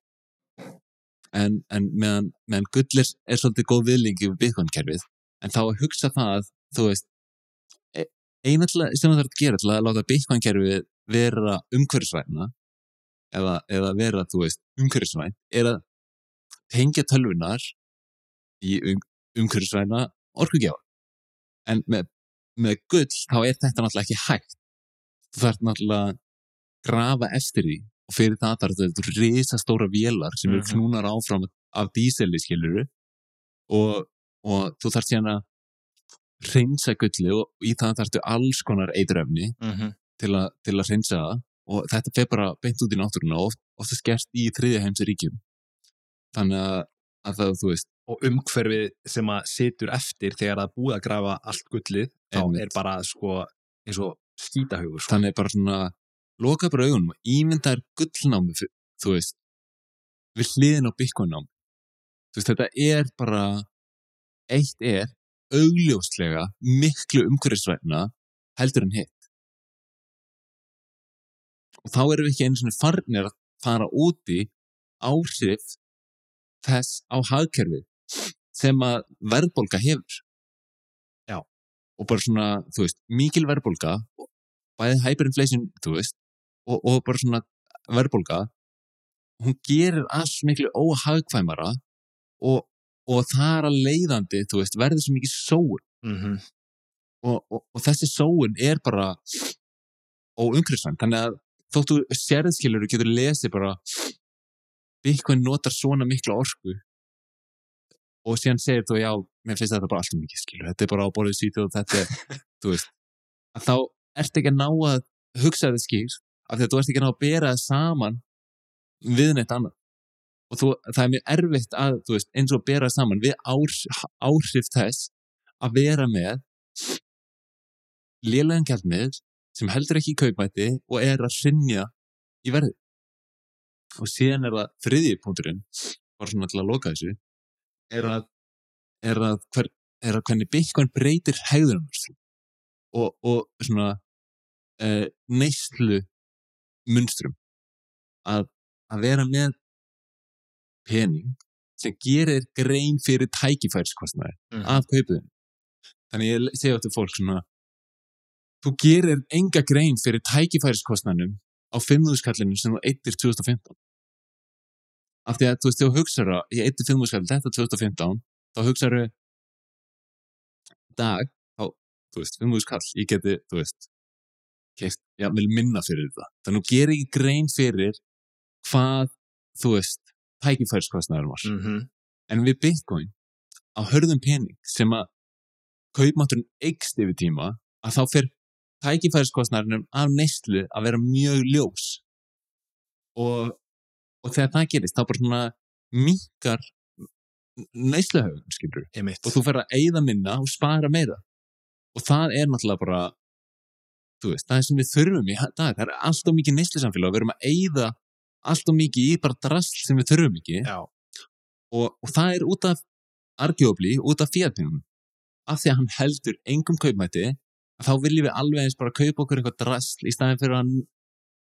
En, en meðan, meðan gull er, er svolítið góð viðlingi við Bitcoin-kerfið en þá að hugsa það, þú veist e, eina sem það þarf að gera til að láta Bitcoin-kerfið vera umhverfisvæna eða, eða vera, þú veist, umhverfisvæn er að tengja tölvunar í um, umhverfisvæna orkugjáð en með, með gull þá er þetta náttúrulega ekki hægt þú þarf náttúrulega að grafa eftir því og fyrir það þarf þetta risastóra vélar sem eru Mhm. knúnar áfram af díseli skiluru og, og þú þarf síðan að reynsa gulli og í það þarftu alls konar eituröfni -hmm. til, a, til að reynsa það og þetta fer bara beint út í náttúruna og oft, oft er skert í þriðja heims ríkjum þannig að, að það, þú veist og umhverfið sem að situr eftir þegar það er búið að grafa allt gullið Einmitt. er bara sko eins og skítahaugur sko. þannig bara svona loka bara augunum og ímynda er gullnámi þú veist við hliðin á Bitcoin-nám þú veist þetta er bara eitt er augljóslega miklu umhverfisvæna heldur en hitt og þá erum við ekki einu svona farnir að fara úti áhrif þess á hagkerfið sem að verðbólga hefur Já. og bara svona, þú veist, mikil verðbólga bæði hyperinflation, þú veist og, og bara svona verðbólga hún gerir alls miklu óhagkvæmara og, og það er að leiðandi, þú veist, verður svo mikið sóun mm -hmm. og, og, og þessi sóun er bara óumhverfisvæn þannig að þóttu sérðskilur getur lesið bara Bitcoin notar svona mikla orku og síðan segir þú já, mér finnst þetta bara alltaf mikið skilur þetta er bara á borðið sítið og þetta er [laughs] þú veist, að þá ert ekki að ná að hugsa þið skýr af því að þú ert ekki að ná að bera það saman við neitt annað. Og þú, það er mjög erfitt að, þú veist, eins og bera það saman við áhrif, áhrif þess að vera með lélegan gjaldmið sem heldur ekki í kaupmæti og er að sinja í verði og síðan er það þriðji punkturinn bara svona til að loka þessu er að, er að, hver, er að hvernig Bitcoin breytir hegðunum og, og svona uh, neyslu munstrum. Að, að vera með pening sem gerir grein fyrir tækifærskostnaði Mhm. af kaupiðin þannig ég segja þetta fólk svona þú gerir enga grein fyrir tækifæriskostnanum á 5.000 skallinu sem þú eittir 2015 af því að þú veist, þú hugsaður að ég 5.000 skall þetta 2015 þá hugsaður dag, þá, þú veist 5.000 skall, ég geti, þú veist keift, já, vil minna fyrir þetta. Þannig að gerir ekki grein fyrir hvað, þú veist tækifæriskostnaður var. Mm -hmm. en við Bitcoin á hörðum pening sem að kaupmátturinn eikst yfir tíma að þá fer tækifæriskostnarinn af neyslu að vera mjög ljós. Og, og þegar það gerist þá bara svona minkar neysluhaugun skilur og þú fer að eyða minna og spara meira. Og það er náttúrulega bara þú veist, það er sem við þurfum í dag, það er alltaf mikið neyslu samfélag við erum að eyða alltaf mikið í bara drast sem við þurfum ekki. Og, og það er út af arguably, út af fiatpinum af því að hann heldur engum kaupmætti að þá viljum við alveg eins bara kaupa okkur eitthvað drasl í staðin fyrir að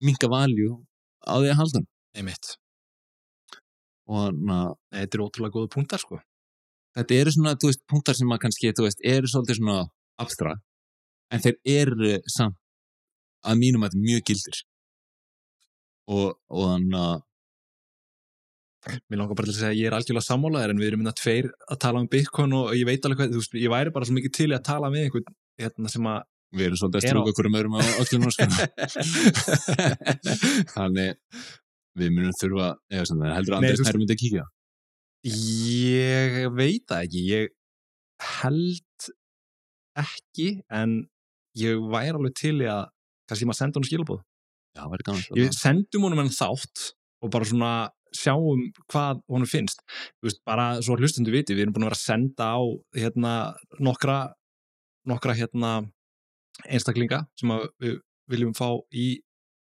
minka valjú á því að halda hann einmitt. Og að Nei, Þetta er ótrúlega góða punktar sko. þetta eru svona, þú veist, punktar sem að kannski, þú veist, eru svolítið svona abstrakt en þeir eru samt að mínum að þetta mjög gildir og, og þannig að Mér langar bara til að segja að ég er algjörlega sammálaðir en við erum minna tveir að tala um Bitcoin og ég veit alveg hvað, þú veist, ég væri bara svo mikið til að tala með einhvern hérna sem að við erum svolítið að Er strúka okkur um öðrum á öllum sko. [laughs] þannig við munum þurfa eða það heldur Andrés nær myndi að kíkja? Ég veit það ekki, ég held ekki en ég væri alveg til í að kannski maður senda honum skilabóð Já, væri gaman. sendum honum enn þátt og bara svona sjáum hvað honum finnst. Veist, bara svo hlustundu viti, við erum búin að vera að senda á hérna nokkra nokkra hérna einstaklinga sem við viljum fá í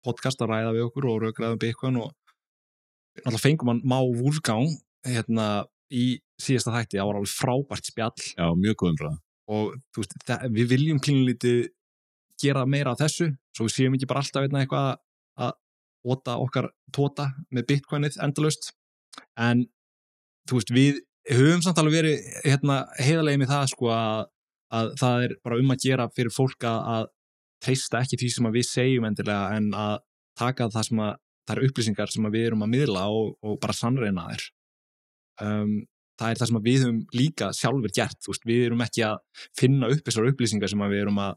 podcast að ræða við okkur og raukraðum byggun og náttúrulega fengum hann má úrgang hérna í síðasta þætti, það var alveg frábært spjall. Já, mjög góðum bráða. og þú veist, við viljum klínulítið gera meira af þessu svo við séum ekki bara alltaf einna eitthvað að- óta okkar tóta með bitcoinið endalaust. En þú veist, við höfum samt alveg verið hérna, heiðarlega með það sko að, að það er bara um að gera fyrir fólk að, að treysta ekki því sem við segjum endilega en að taka það sem að það eru upplýsingar sem við erum að miðla og, og bara sannreina þær. Um, það er það sem við höfum líka sjálfur gert, veist, við erum ekki að finna upp þessar upplýsingar sem við erum að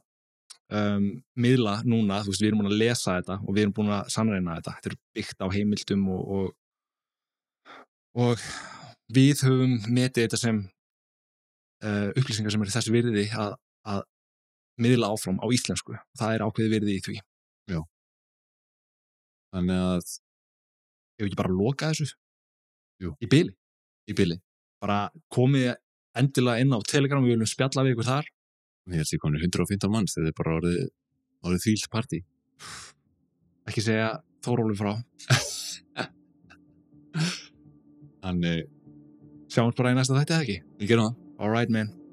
um, miðla núna, veist, við erum búin að lesa þetta og við erum búin að sannreina þetta, þetta er byggt á heimildum og, og, og við höfum metið þetta sem uh, upplýsingar sem eru þess virði að, að miðla áfram á íslensku, það er ákveði virði í því. Þannig að, ef við ekki bara loka þessu? Jú. í byli, í bili, bara komið endilega inn á Telegram, við viljum spjalla við ykkur þar. Ég held sér konur 115 manns, þetta er bara orðið, orðið þvílt partí. ekki segja Þórólu frá. Þannig, sjáum bara í næsta þætti eða ekki? Við gerum það. alright man